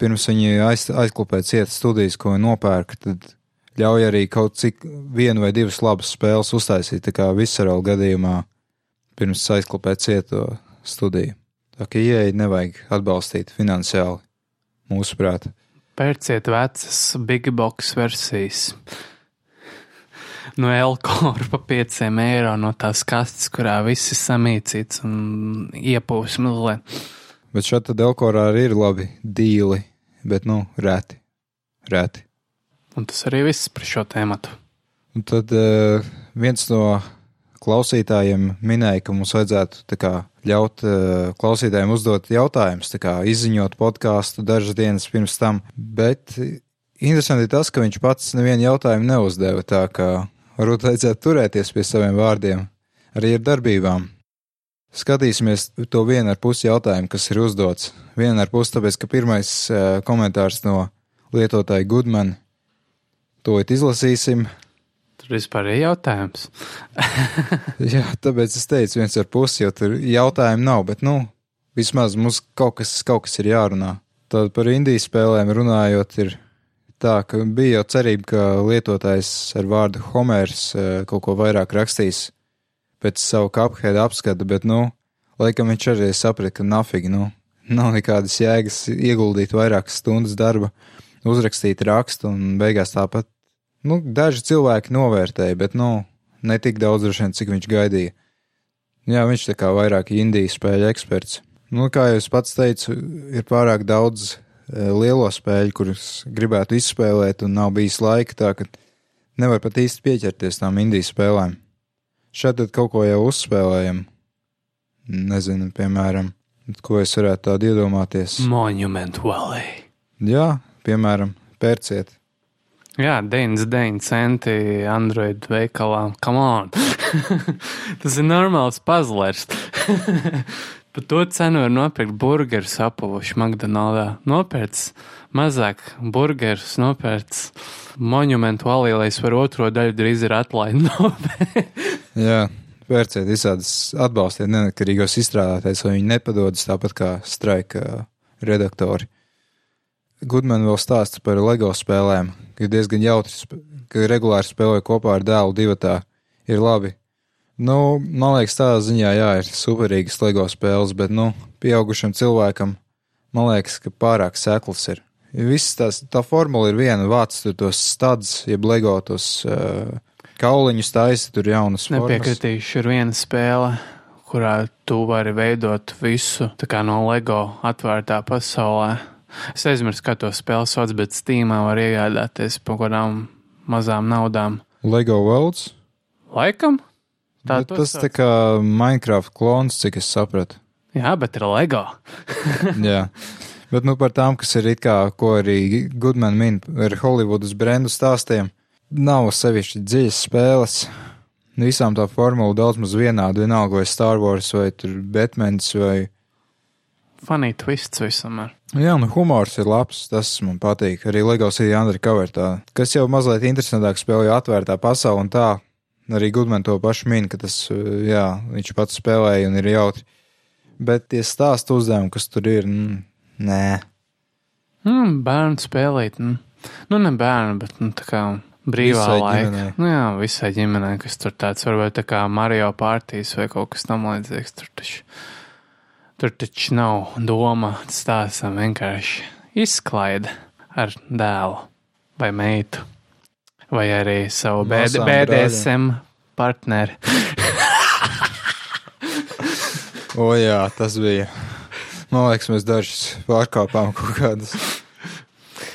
pirms viņi aiz, aizklupē cietas studijas, ko viņi nopērk, tad ļauj arī kaut cik vienu vai divas labas spēles uztaisīt, tā kā visarāla gadījumā, pirms aizklupē cieto studiju. Tā kā ieeja nevajag atbalstīt finansiāli, mūsuprāt. Pērciet vecas big box versijas. No Elkora pa 5 eiro no tās kastes, kurā viss ir samīcīts un iepūs mazliet. Bet šeit tad Elkorā arī ir labi dīli, bet nu, reti. Reti. Un tas arī viss par šo tēmatu. Un tad uh, viens no klausītājiem minēja, ka mums vajadzētu kā, ļaut uh, klausītājiem uzdot jautājumus, tā kā izziņot podkāstu dažas dienas pirms tam. Bet interesanti ir tas, ka viņš pats nevienu jautājumu neuzdeva, tā kā varbūt vajadzētu turēties pie saviem vārdiem, arī ar darbībām. Skatīsimies to vienu ar pusi jautājumu, kas ir uzdots. Vienu ar pusi, tāpēc, ka pirmais uh, komentārs no lietotāja Goodman. To izlasīsim. Tur vispār ir jautājums. Jā, tāpēc es teicu, viens ar pusi, jo tur jautājumu nav, bet, nu, vismaz mums kaut kas, kaut kas ir jārunā. Tad par indiju spēlēm runājot, ir tā, ka bija jau cerība, ka lietotājs ar vārdu Homērs eh, kaut ko vairāk rakstīs pēc savu kaphead apskata, bet, nu, laikam viņš arī saprata, ka nafigi, nu, nav nekādas jēgas ieguldīt vairākas stundas darba, uzrakstīt rakstu un beigās tāpat. Nu, daži cilvēki novērtēja, bet, nu, ne tik daudz, vien, cik viņš gaidīja. Jā, viņš tā kā vairāk Indijas spēļu eksperts. Nu, kā jau es pats teicu, ir pārāk daudz e, lielo spēļu, kuras gribētu izspēlēt, un nav bijis laika tā, ka nevar pat īsti pieķerties tām Indijas spēlēm. Šeit tad kaut ko jau uzspēlējam. Nezinu, piemēram, ko es varētu tādu iedomāties. Monument Valley. Jā, piemēram, pērciet. Jā, 99 centi Android veikalā. Tas ir normāls puzzlers. Par to cenu var nopirkt burgerus apavuši McDonaldā. Nopērts mazāk burgerus, nopērts monumentu valī, lai es varu otro daļu drīz ir atlaidi nopērkt. Jā, pērciet visādas atbalstiet neatkarīgos izstrādātājus, lai viņi nepadodas tāpat kā straika redaktori. Gudman vēl stāsta par LEGO spēlēm, ka diezgan jautri, ka regulāri spēlē kopā ar dēlu divatā. Ir labi. Nu, man liekas, tādā ziņā, jā, ir superīgas LEGO spēles, bet, nu, pieaugušam cilvēkam, man liekas, ka pārāk sekls ir. Viss tās, tā formula ir viena, vāc tur tos stads, jeb LEGO tos uh, kauliņus taisa, tur jaunas formas. Nepiekritīšu, ir viena spēle, kurā tu vari veidot visu tā kā no LEGO atvērtā pasaulē. Es aizmirsu, kā to spēli sauc, bet Steamā var iegādāties par kaut kādām mazām naudām. LEGO Worlds. Laikam? Tā tas sauc. tā kā Minecraft klons, cik es sapratu. Jā, bet ir LEGO. Jā. Bet nu par tām, kas ir it kā, ko arī Goodman min ar Hollywoodas brendu stāstiem, nav sevišķi dziļas spēles. Visām tā formula daudz maz vienāda, vienalga vai Star Wars vai Batmans vai. Funny twists visam ar. Jā, nu humors ir labs, tas man patīk. Arī Lego City Undercover tā. Kas jau mazliet interesantāk spēlē atvērtā pasaule un tā. Arī Goodman to pašu min, ka tas, jā, viņš pats spēlēja un ir jautri. Bet tie stāstu uzdevumi, kas tur ir, mm, nē. Mm, bērnu spēlīt. Mm. Nu, ne bērnu, bet nu, tā kā brīvā Visai laika. ģimenei. Nu, jā, visai ģimenei, kas tur tāds varbūt tā kā Mario partijas vai kaut kas tam līdzīgs. Tur taču, tur taču nav doma stāstam vienkārši izklaide ar dēlu vai meitu. Vai arī savu BD, BDSM partneri. O jā, tas bija. Man liekas, mēs dažus pārkāpām kaut kādus.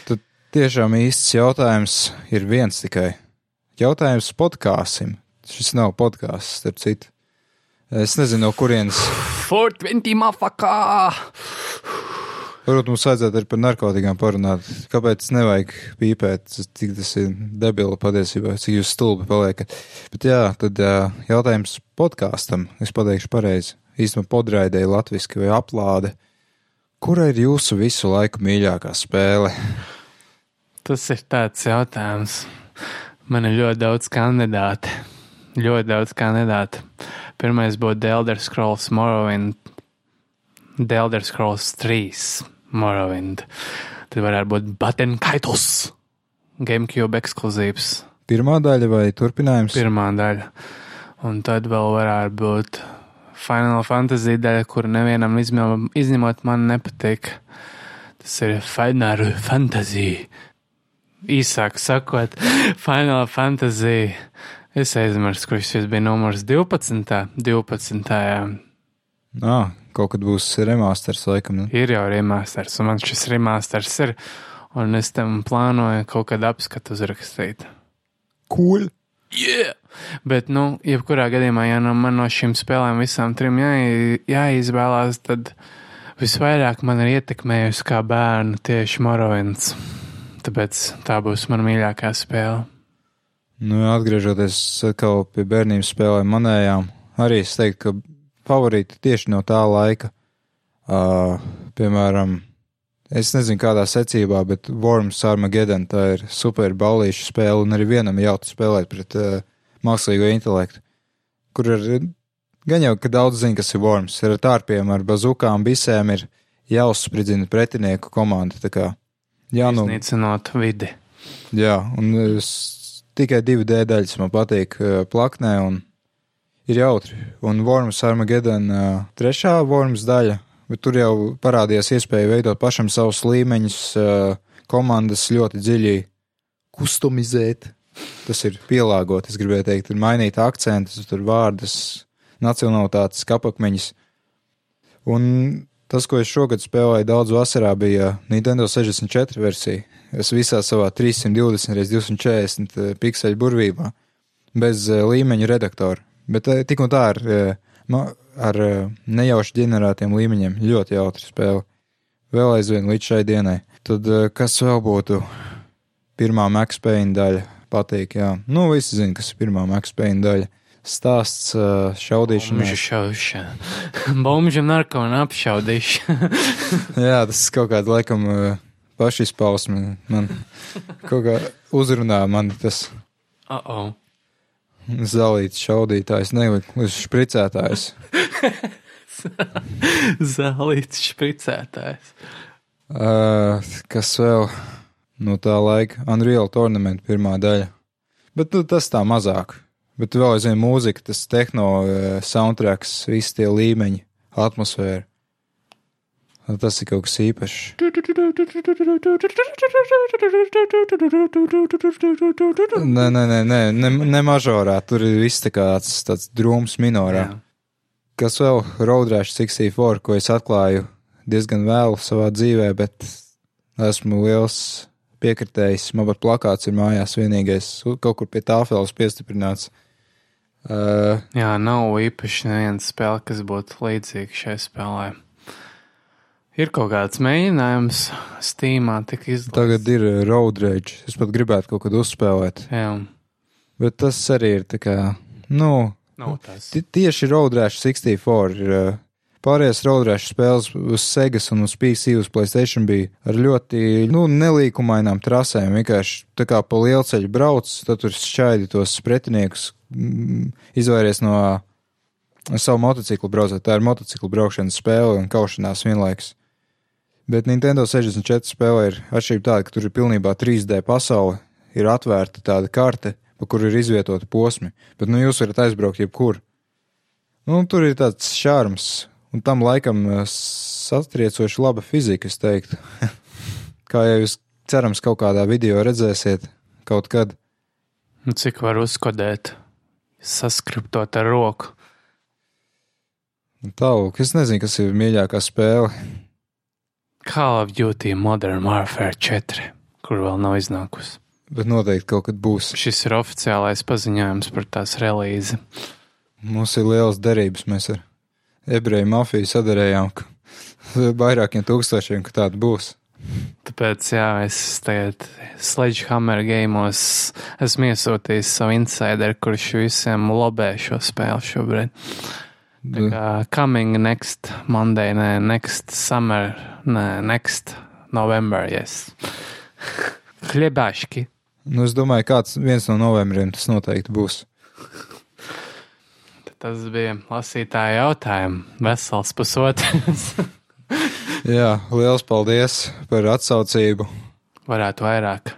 Tad tiešām īsts jautājums ir viens tikai. Jautājums podkāsim. Šis nav podkāsts, starp citu. Es nezinu, no kurienes. 420 mafakā! Varbūt mums vajadzētu arī par narkotikām parunāt. Kāpēc nevajag pīpēt, cik tas ir debili patiesībā, cik jūs stulbi paliekat. Bet jā, tad jā, jautājums podkāstam. Es pateikšu pareizi. Īstenībā podraidēji latviski vai aplāde. Kura ir jūsu visu laiku mīļākā spēle? Tas ir tāds jautājums. Man ir ļoti daudz kandidātu. Ļoti daudz kandidātu. Pirmais būtu Elder Scrolls Morrowind, Elder Scrolls 3 Morrowind. Tad varētu būt Button Kaitos, GameCube ekskluzīvs, Pirmā daļa vai turpinājums? pirmā daļa. Un tad vēl varētu būt Final Fantasy daļa, kur nevienam izņemot, izņemot man nepatīk. Tas ir Final Fantasy. Īsāk sakot, Final Fantasy. Es aizmirsu, kurš šis bija numurs 12. 12. jā. Nā, kaut kad būs remasters, laikam. Ne? Ir jau remasters, un man šis remasters ir. Un es tam plānoju kaut kādu apskatu uzrakstīt. Cool! Yeah! Bet, nu, jebkurā gadījumā, ja nu man no šīm spēlēm visām trim jāi, jāizvēlās, tad visvairāk man ir ietekmējusi kā bērnu tieši Morowinds. Tāpēc tā būs mana mīļākā spēle. Nu, atgriežoties atkal pie bērnības spēlēm manējām, arī es teiktu, ka favorīti tieši no tā laika, uh, piemēram, es nezinu kādā secībā, bet Worms Armageddon tā ir super ballīša spēle un arī vienam jautri spēlēt pret uh, mākslīgo intelektu, kur ir, gan jau, ka daudz zina, kas ir Worms, ir ar tārpiem, ar bazukām, bisēm ir jāuzspridzina pretinieku komanda, tā kā, jā, nu, vidi. Jā, un es, tikai divi D daļas man patīk uh, plaknē, un ir jautri. Un Worms Armageddon uh, trešā Worms daļa, bet tur jau parādījās iespēja veidot pašam savus līmeņus, uh, komandas ļoti dziļi kustomizēt. Tas ir pielāgot, es gribēju teikt, ir mainīt akcentus, tur vārdus, nacionalitātes, kapakmeņus. Un tas, ko es šogad spēlēju daudz vasarā, bija Nintendo 64 versija. Es visā savā 320 x 240 pikseli burvībā, bez eh, līmeņa redaktora. Bet eh, tik un tā ar, eh, ar nejauši ģenerētiem līmeņiem ļoti jautri spēle. Vēl aizvien līdz šai dienai. Tad kas vēl būtu? Pirmā Max Payne daļa patīk, jā. Nu, visi zina, kas ir pirmā Max Payne daļa. Stāsts šaudīšanai. Bumžu šaušana. Bumžu narkona apšaudīšana. Jā, tas kaut kāda laikam pašizpausme. Man kaut kā uzrunā man tas Uh -oh. zelīts šaudītājs, nevis špricētājs. Zelīts špricētājs. Uh, kas vēl no tā laika? Unreal Tournament pirmā daļa. Bet nu, tas tā mazāk. Bet vēl aizvien mūzika, tas tehno uh, soundtracks, visi tie līmeņi, atmosfēra. Nu, Tas ir kaut kas īpašs. Nē, nē, nē, nē, ne, ne mažorā. Tur ir viss tā tāds, tāds drūms minorā. Jā. Kas vēl Road Rash 64, ko es atklāju diezgan vēlu savā dzīvē, bet esmu liels piekritējis. Man pat plakāts ir mājās vienīgais, kaut kur pie tāfeles piestiprināts. Uh, Jā, nav īpaši neviena spēle, kas būtu līdzīga šai spēlē. Ir kaut kāds mēģinājums Steamā tik izdarīt. tagad ir Road Rage. Es pat gribētu kaut kad uzspēlēt, Jā, bet tas arī ir tā kā, nu. Ti- Tieši Road Rash 64 ir uh, pārējās Road Rash spēles uz Segas un uz PC, uz Playstation bija ar ļoti, nu, nelīkumainām trasēm. Vienkārši tā kā pa lielceļu brauc, tad tur šķaidi tos pretiniekus, mm, izvairies no savu motociklu braucot. Tā ir motociklu braukšanas spēle un kaušanās vienlaikus. Bet Nintendo 64 spēlē ir atšķirība tāda, ka tur ir pilnībā 3D pasaule, ir atvērta tāda karte, pa kuru ir izvietota posmi, bet nu jūs varat aizbraukt jebkur. Nu, tur ir tāds šārms, un tam laikam eh, satriecoši laba fizika, es teiktu. Kā jau jūs cerams kaut kādā video redzēsiet, kaut kad. Nu, Cik var uzkodēt, saskriptot ar roku? Tālāk, es nezinu, kas ir mīļākā spēle. Call of Duty Modern Warfare 4, kur vēl nav iznākusi. Bet noteikti kaut kad būs. Šis ir oficiālais paziņojums par tās relīzi. Mums ir liels derības. Mēs ar ebreju mafiju sadarījām ka vairākiem tūkstošiem, ka tāda būs. Tāpēc, jā, es tagad Sledgehammer gameos esmu iesūtījis savu insideru, kurš visiem lobē šo spēli šobrīd. Tā kā coming next Monday, nē, next summer, nē, next November, yes. Hliebāški. Nu, es domāju, kāds viens no novembriem tas noteikti būs. Tas bija lasītāja jautājums. Vesels pusotrs. Jā, liels paldies par atsaucību. Varētu vairāk,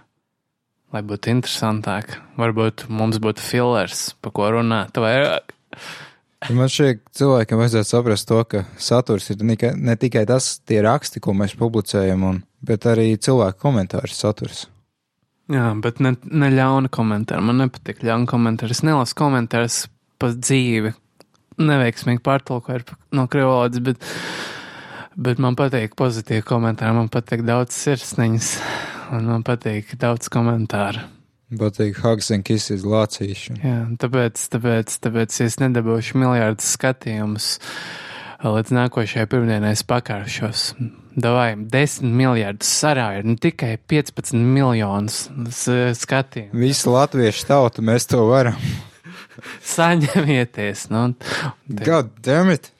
lai būtu interesantāk. Varbūt mums būtu fillers, pa ko runāt vairāk. Man šķiet, cilvēkam vajadzētu saprast to, ka saturs ir ne tikai tas, tie raksti, ko mēs publicējam, un, bet arī cilvēku komentāru saturs. Jā, bet ne, ne ļauna komentāra. Man nepatīk ļauna komentāra. Es nelasu komentārus pa dzīvi. Neveiksmīgi pārtulkoju no krievalodas, bet, bet man patīk pozitīvi komentāri. Man patīk daudz sirsniņas, un man patīk daudz komentāru. Patīk, hugs and kisses lācīšana. Jā, tāpēc, tāpēc, tāpēc, es nedabūšu miljardus skatījumus līdz nākošajai pirmdienai, es pakāršos. Davai, 10 miljardus sarāja, ne tikai 15 miljonus skatījumu. Visi latviešu tauta, mēs to varam. Saņemieties, nu, Te- God damn it!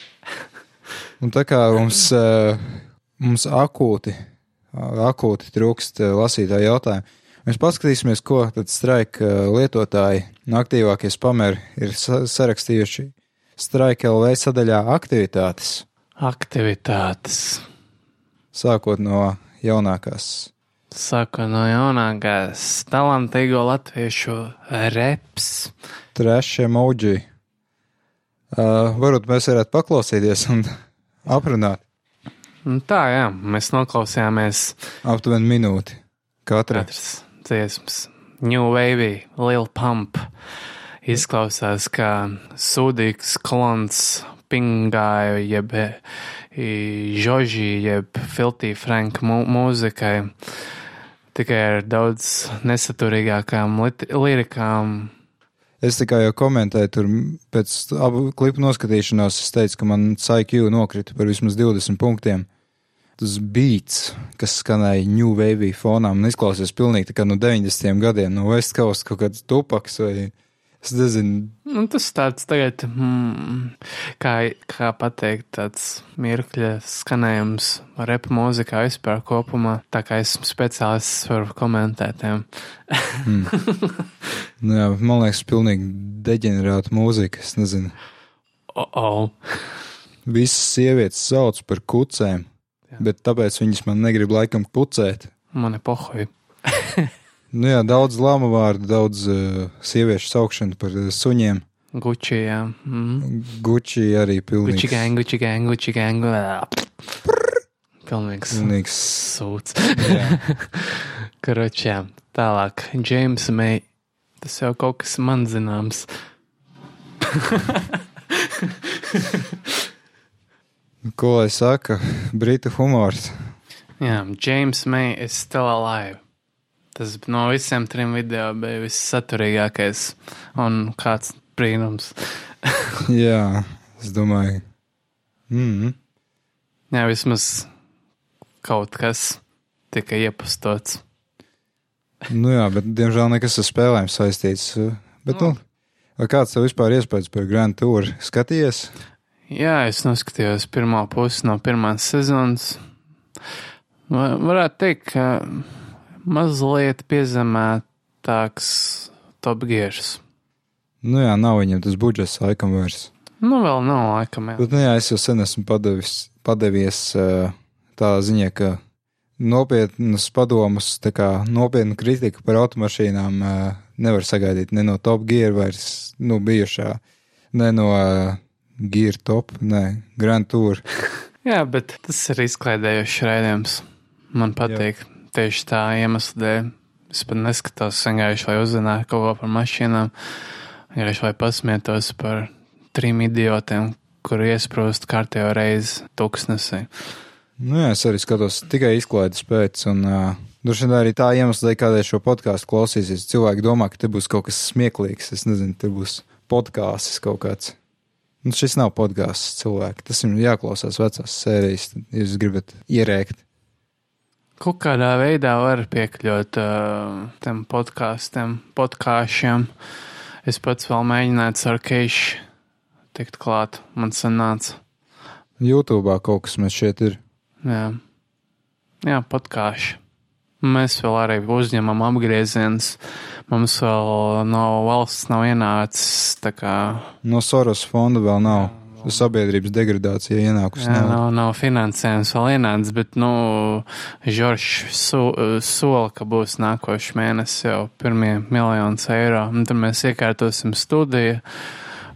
Un tā kā mums, eh, mums akūti, akūti trūkst eh, lasītāju jautājumu, mēs paskatīsimies, ko tad straika eh, lietotāji un aktīvākie spameri ir sa- sarakstījuši straika LV sadaļā aktivitātes, aktivitātes. sākot no jaunākās. Saka no jaunākās talantīgo latviešu reps. Trash emoji. Uh, varbūt mēs varētu paklausīties un aprunāt Un tā, jā, mēs noklausījāmies aptuveni minūti. Katra. katrs dziesmas. New Wavy, Lil Pump. Izklausās kā sūdīgs klons Pingāju, jeb Žožī, jeb Filtī Franka mū mūzikai. Tikai ar daudz nesaturīgākām lirikām. Es tikai jau komentēju, tur pēc abu klipu noskatīšanās, es teicu, ka man CIQ nokrita par vismaz 20 punktiem. Tas beats, kas skanēja New Wave fonā, man izklausās pilnīgi tā kā no 90. gadiem, no West Coast kaut kāds tupaks vai es nezinu. Nu, tas tāds tagad, mm, kā, kā pateikt, tāds mirkļa skanējums repa mūzikā vispār kopumā. Tā kā esmu speciālists par komentētiem. Nu, jā, man liekas, pilnīgi deģenerēta mūzika, es nezinu. Oh, oh. Visas sievietes sauc par kucēm, Jā. bet tāpēc viņas man negrib laikam pucēt. Man ir pohoji. Nu jā, daudz lāma vārdu, daudz uh, sieviešu saukšanu par uh, suņiem. Gucci, jā. Mm. Gucci arī pilnīgs. Gucci gang, Gucci gang, Gucci gang. Pilnīgs Pilnīgs. sūds. Karoči, jā. Tālāk, James May. Tas jau kaut kas man zināms. Ko lai saka? Brita humors. Jā, James May is still alive. Tas no visiem trim video bija vissaturīgākais un kāds brīnums. Jā, es domāju. Mm. Jā, vismaz kaut kas tika iepastots. Nu jā, bet diemžēl nekas ar spēlēm saistīts. Bet, nu, vai kāds tev vispār iespējas par Grand Tour skatījies? Jā, es noskatījos pirmo pusi no pirmās sezonas. Va- Varētu teikt, ka mazliet piezemētāks top gears. Nu jā, nav viņam tas budžets laikam vairs. Nu, vēl nav laikam. Jā. Bet, nu jā, es jau sen esmu padevis, padevies uh, tā ziņā, ka nopietnas kā nopietna kritika par automašīnām uh, nevar sagaidīt ne no Top Gear vairs, nu, bijušā, ne no uh, Gear Top, ne Grand Tour. jā, bet tas ir izklaidējošs raidījums. Man patīk jā. tieši tā iemesla dēļ. Es pat neskatos vienkārši, lai uzzinātu kaut ko par mašīnām, vienkārši lai pasmietos par trim idiotiem, kuri iesprūst kārtējo reizi tuksnesī. Nu jā, es arī skatos tikai izklaides pēc, un uh, droši vien arī tā iemesla, dēļ, kādēļ šo podkāstu klausīsies. Cilvēki domā, ka te būs kaut kas smieklīgs, es nezinu, te būs podkāsts kaut kāds. Nu, šis nav podkāsts cilvēki, tas ir jāklausās vecās sērijas, ja jūs gribat ierēkt. Kaut kādā veidā var piekļūt uh, tam podkāstiem, podkāšiem. Es pats vēl mēģināju ar keišu tikt klāt. Man sanāca. YouTube kaut kas mēs šeit ir. Jā, Jā podkāši. Mēs vēl arī uzņemam apgriezienus. Mums vēl nav valsts, nav ienācis. Kā No Soros fonda vēl nav. Sabiedrības degradācija ienākusi. jā, nav. nav, nav finansējums vēl ienācis, bet, nu, Žoržs so, sola, ka būs nākošais mēnesis jau pirmie miljonus eiro. Un tad mēs iekārtosim studiju.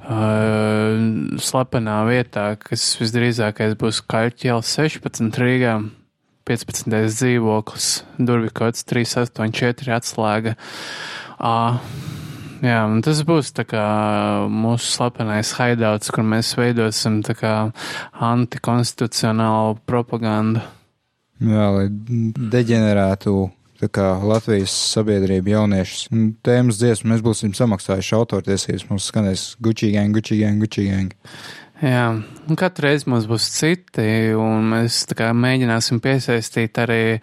Uh, slepenā vietā, kas visdrīzākais būs Kaļķiela 16 Rīgā, 15. dzīvoklis, durvju kods 384 atslēga. Uh, jā, tas būs kā mūsu slepenais haidauts, kur mēs veidosim antikonstitucionālu propagandu. Jā, lai deģenerētu kā Latvijas sabiedrība jauniešus. Un Tēmas dziesmu mēs būsim samaksājuši autortiesības. Mums skanēs gang, Gucci gang. Jā, un katru reizi mums būs citi, un mēs kā mēģināsim piesaistīt arī e,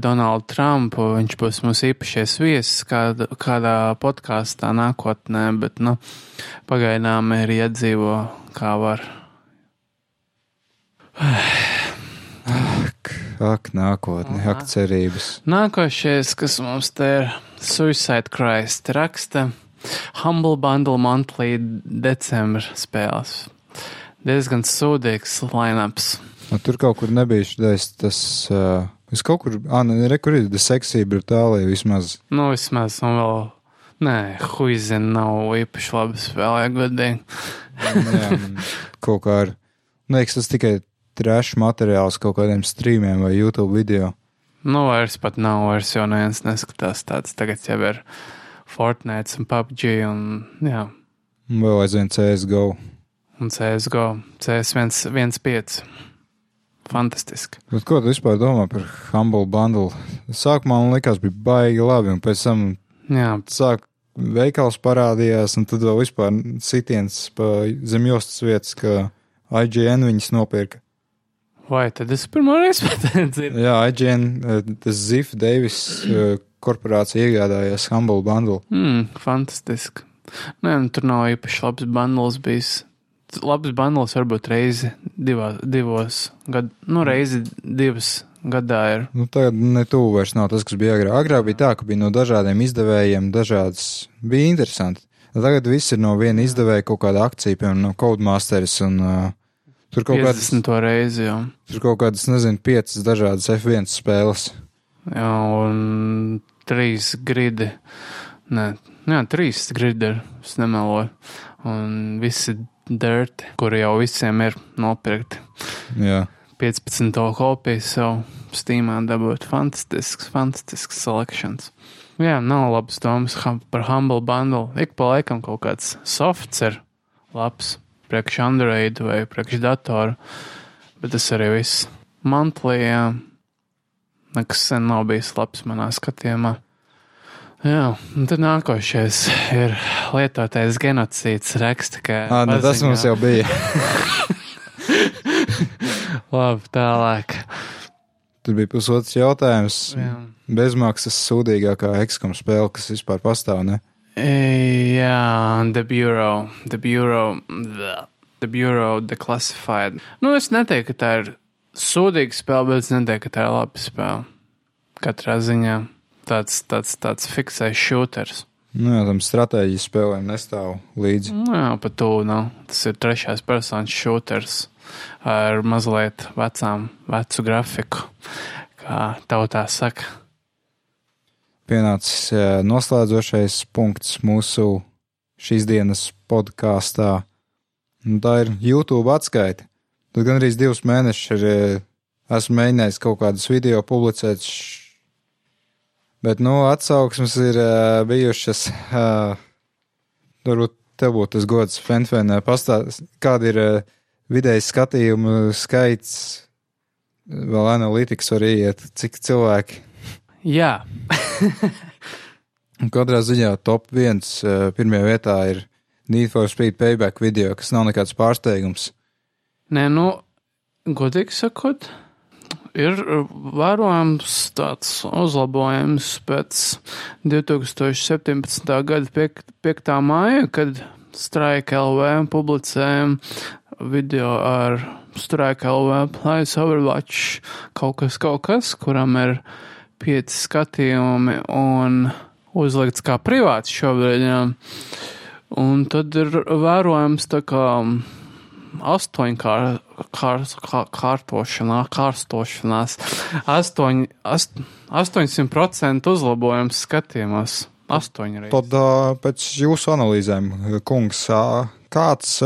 Donaldu Trumpu. Viņš būs mums īpašies viesis kāda, kādā podkāstā nākotnē, bet, nu, pagaidām ir iedzīvo kā var. Ak, ak nākotne, ak, cerības. Nākošais, kas mums te ir Suicide Christ raksta Humble Bundle Monthly decembra spēles. Diezgan sūdīgs lineups. Nu, tur kaut kur nebija šis tas. Uh, es kaut kur, ah, ne, re, kur ir seksija Britālija vismaz. Nu, vismaz man vēl. Nē, huizina nav īpaši labi spēlē, godīgi. Jā, man kaut kā ar, nu, liekas, tas tikai trash materiāls kaut kādiem streamiem vai YouTube video. Nu, vairs pat nav, vairs jau neviens neskatās tāds. Tagad jau ir Fortnite un PUBG un, jā, Vēl aizvien CSGO. un CSGO, CS1.5. Fantastiski. Bet ko tu vispār domā par Humble Bundle? Sākumā man likās, bija baigi labi, un pēc tam Jā, sāk veikals parādījās, un tad vēl vispār sitiens pa zemjostas vietas, ka IGN viņas nopirka. vai tad es pirmo reizi dzirdēju? Jā, IGN, eh, tas Zif Davis eh, korporācija iegādājās Humble Bundle. Mm, fantastiski. Nē, nu, tur nav īpaši labs bundles bijis. Labs bundles varbūt reizi divā, divos gados, nu, reizi divas gadā ir. Nu, tagad ne tuvu vairs nav tas, kas bija agrāk. Agrāk bija tā, ka bija no dažādiem izdevējiem, dažādas bija interesanti. Tagad viss ir no viena izdevēja kaut kāda akcija, piemēram, no Codemasters, un uh, tur kaut kādas, 50. reizi jau. tur kaut kādas, nezinu, piecas dažādas F1 spēles. Un trīs gridi. Nē, jā, trīs gridi ir, es nemeloju. Un visi dirti, kuri jau visiem ir nopirkti. Jā. 15. kopiju sev Steamā dabūt. Fantastisks, fantastisks selekcijas. Jā, nav labs domas hum- par Humble Bundle. Ik pa laikam kaut kāds softs ir labs priekš Android vai priekš datoru, bet tas arī viss. Monthly, jā, nekas sen nav bijis labs manā skatījumā. Jā, un tad nākošais ir lietotais genocīds raksta, ka. Ah, nu, tas mums jau bija. Labi, tālāk. Tur bija pusotrs jautājums. Jā. Bezmaksas sūdīgākā ekskam spēle, kas vispār pastāv, ne? Jā, The Bureau, The Bureau, The Bureau Declassified. Nu, es neteiktu, ka tā ir sūdīga spēle, bet es neteiktu, ka tā ir laba spēle. Katrā ziņā tāds, tāds, tāds fiksējs šūters. Nu, jā, tam stratēģijas spēlēm nestāv līdzi. Nu, jā, pat tu nav. Tas ir trešais personas šūters ar mazliet vecām, vecu grafiku, kā tautā saka. Pienācis eh, noslēdzošais punkts mūsu šīs dienas podkāstā. Nu, Tā ir YouTube atskaita. Tad gan arī divus mēnešus ir, eh, esmu mēģinājis kaut kādus video publicēt, bet, nu, atsauksmes ir eh, bijušas. eh, Varbūt tev būtu tas gods, Fenfēnē, pastāstīt, kāda ir vidējais skatījumu skaits, vēl analītikas var iet, cik cilvēki Jā, Katrā ziņā top 1 pirmajā vietā ir Need for Speed Payback video, kas nav nekāds pārsteigums. Nē, nu, godīgi sakot, ir vērojams tāds uzlabojums pēc 2017. gada 5. 5. māja, kad Strike LV publicēja video ar Strike LV Plays Overwatch kaut kas, kaut kas, kuram ir pieci skatījumi un uzlikts kā privāts šobrīd. Jā. Un tad ir vērojams tā kā astoņu kār, kārstošanās, astoņ, ast, 800% uzlabojums skatījumos. Astoņi reizes. Tad pēc jūsu analīzēm, kungs, kāds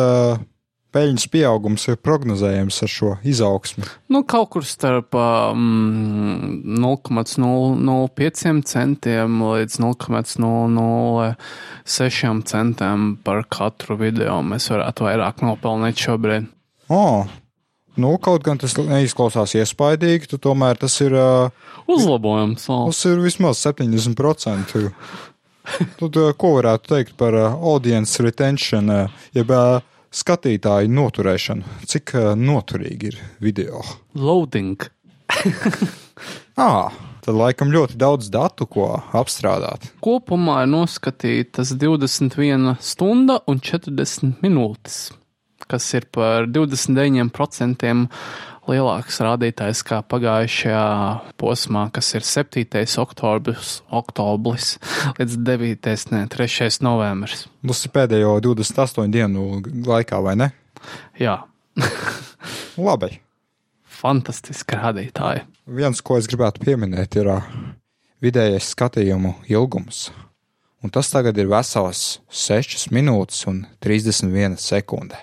peļņas pieaugums ir prognozējams ar šo izaugsmi? Nu, kaut kur starp um, 0,005 centiem līdz 0,006 centiem par katru video mēs varētu vairāk nopelnīt šobrīd. O, nu, kaut gan tas neizklausās iespaidīgi, tu tomēr tas ir, ā, Uzlabojums. o. tas ir vismaz 70%. Tad, ko varētu teikt par audience retention, jeb ā, skatītāju noturēšanu? Cik ā, noturīgi ir video? Loading. Ā, tad laikam ļoti daudz datu, ko apstrādāt. Kopumā ir noskatītas 21 stunda un 40 minūtes, kas ir par 29% lielāks rādītājs kā pagājušajā posmā, kas ir 7. oktobris, oktobris līdz 9. ne 3. novembris. Tas ir pēdējo 28 dienu laikā, vai ne? Jā, Labi. fantastiski rādītāji. Viens, ko es gribētu pieminēt, ir vidējais skatījumu ilgums. Un tas tagad ir vesels 6 minūtes un 31 sekunde.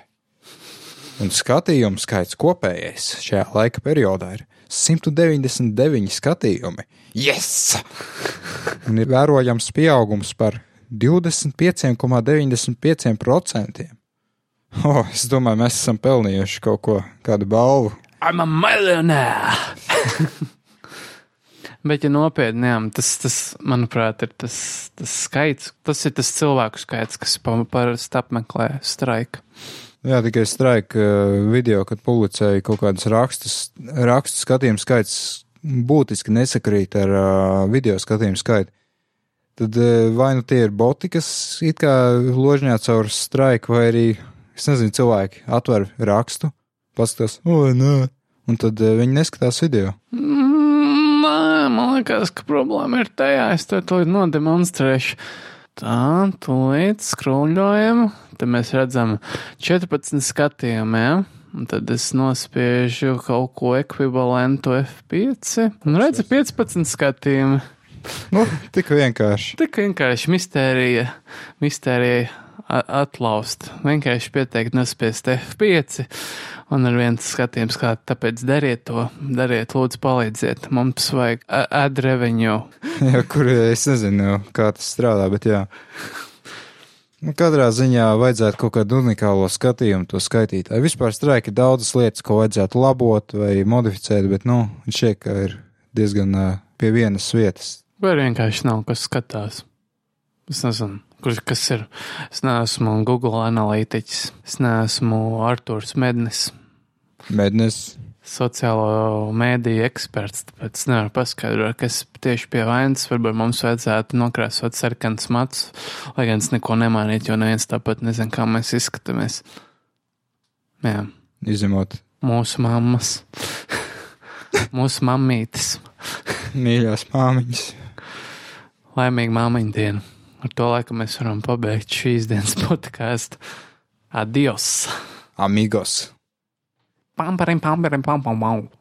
Un skatījumu skaits kopējais šajā laika periodā ir 199 skatījumi. Yes! Un ir vērojams pieaugums par 25,95%. Oh, es domāju, mēs esam pelnījuši kaut ko, kādu balvu. I'm a millionaire. Bet, ja nopietni, jā, tas, tas, manuprāt, ir tas, tas skaits, tas ir tas cilvēku skaits, kas pa- parasti apmeklē straiku. Jā, tikai straika eh, video, kad publicēja kaut kādus rakstus, rakstu skatījumu skaits būtiski nesakrīt ar uh, video skatījumu skaitu. Tad uh, vai nu tie ir boti, kas it kā ložņā caur straiku, vai arī, es nezinu, cilvēki atver rakstu, paskatās, o, nē, un tad viņi neskatās video. Mm, Nē, man liekas, ka problēma ir tajā, es to tūlīt nodemonstrēšu. Tā, tūlīt skruļojam, te mēs redzam 14 skatījumiem, ja? un tad es nospiežu kaut ko ekvivalentu F5, un redzu 15 skatījumu. Nu, tik vienkārši. Tik vienkārši mistērija, mistērija atlaust. Vienkārši pieteikt, nespiest F5, un ar viens skatījums, kā tāpēc dariet to, dariet, lūdzu, palīdziet. Mums vajag ad revenue. Jā, kur es nezinu, kā tas strādā, bet jā. Nu, katrā ziņā vajadzētu kaut kādu unikālo skatījumu to skaitītāju. Vispār straika ir daudzas lietas, ko vajadzētu labot vai modificēt, bet, nu, šķiet, ka ir diezgan pie vienas vietas. Vai vienkārši nav kas skatās? Es nezinu, kurš kas ir. Es neesmu Google analītiķis, es neesmu Artūrs Mednis. Mēģinās, sociālo mēdīju eksperts, tāpēc es nevaru paskaidrot, kas tieši pie vainas. Varbūt mums vajadzētu nokrāsot sarkans mats, lai gan es neko nemainītu, jo neviens tāpat nezina, kā mēs izskatāmies. Jā, izņemot mūsu mammas, mūsu mammītes, mīļās māmiņas. laimīga māmiņa diena. Ar to laiku mēs varam pabeigt šīs dienas podkāstu. Adios! Amigos! Pam, parim, pam, pam, pam, pam.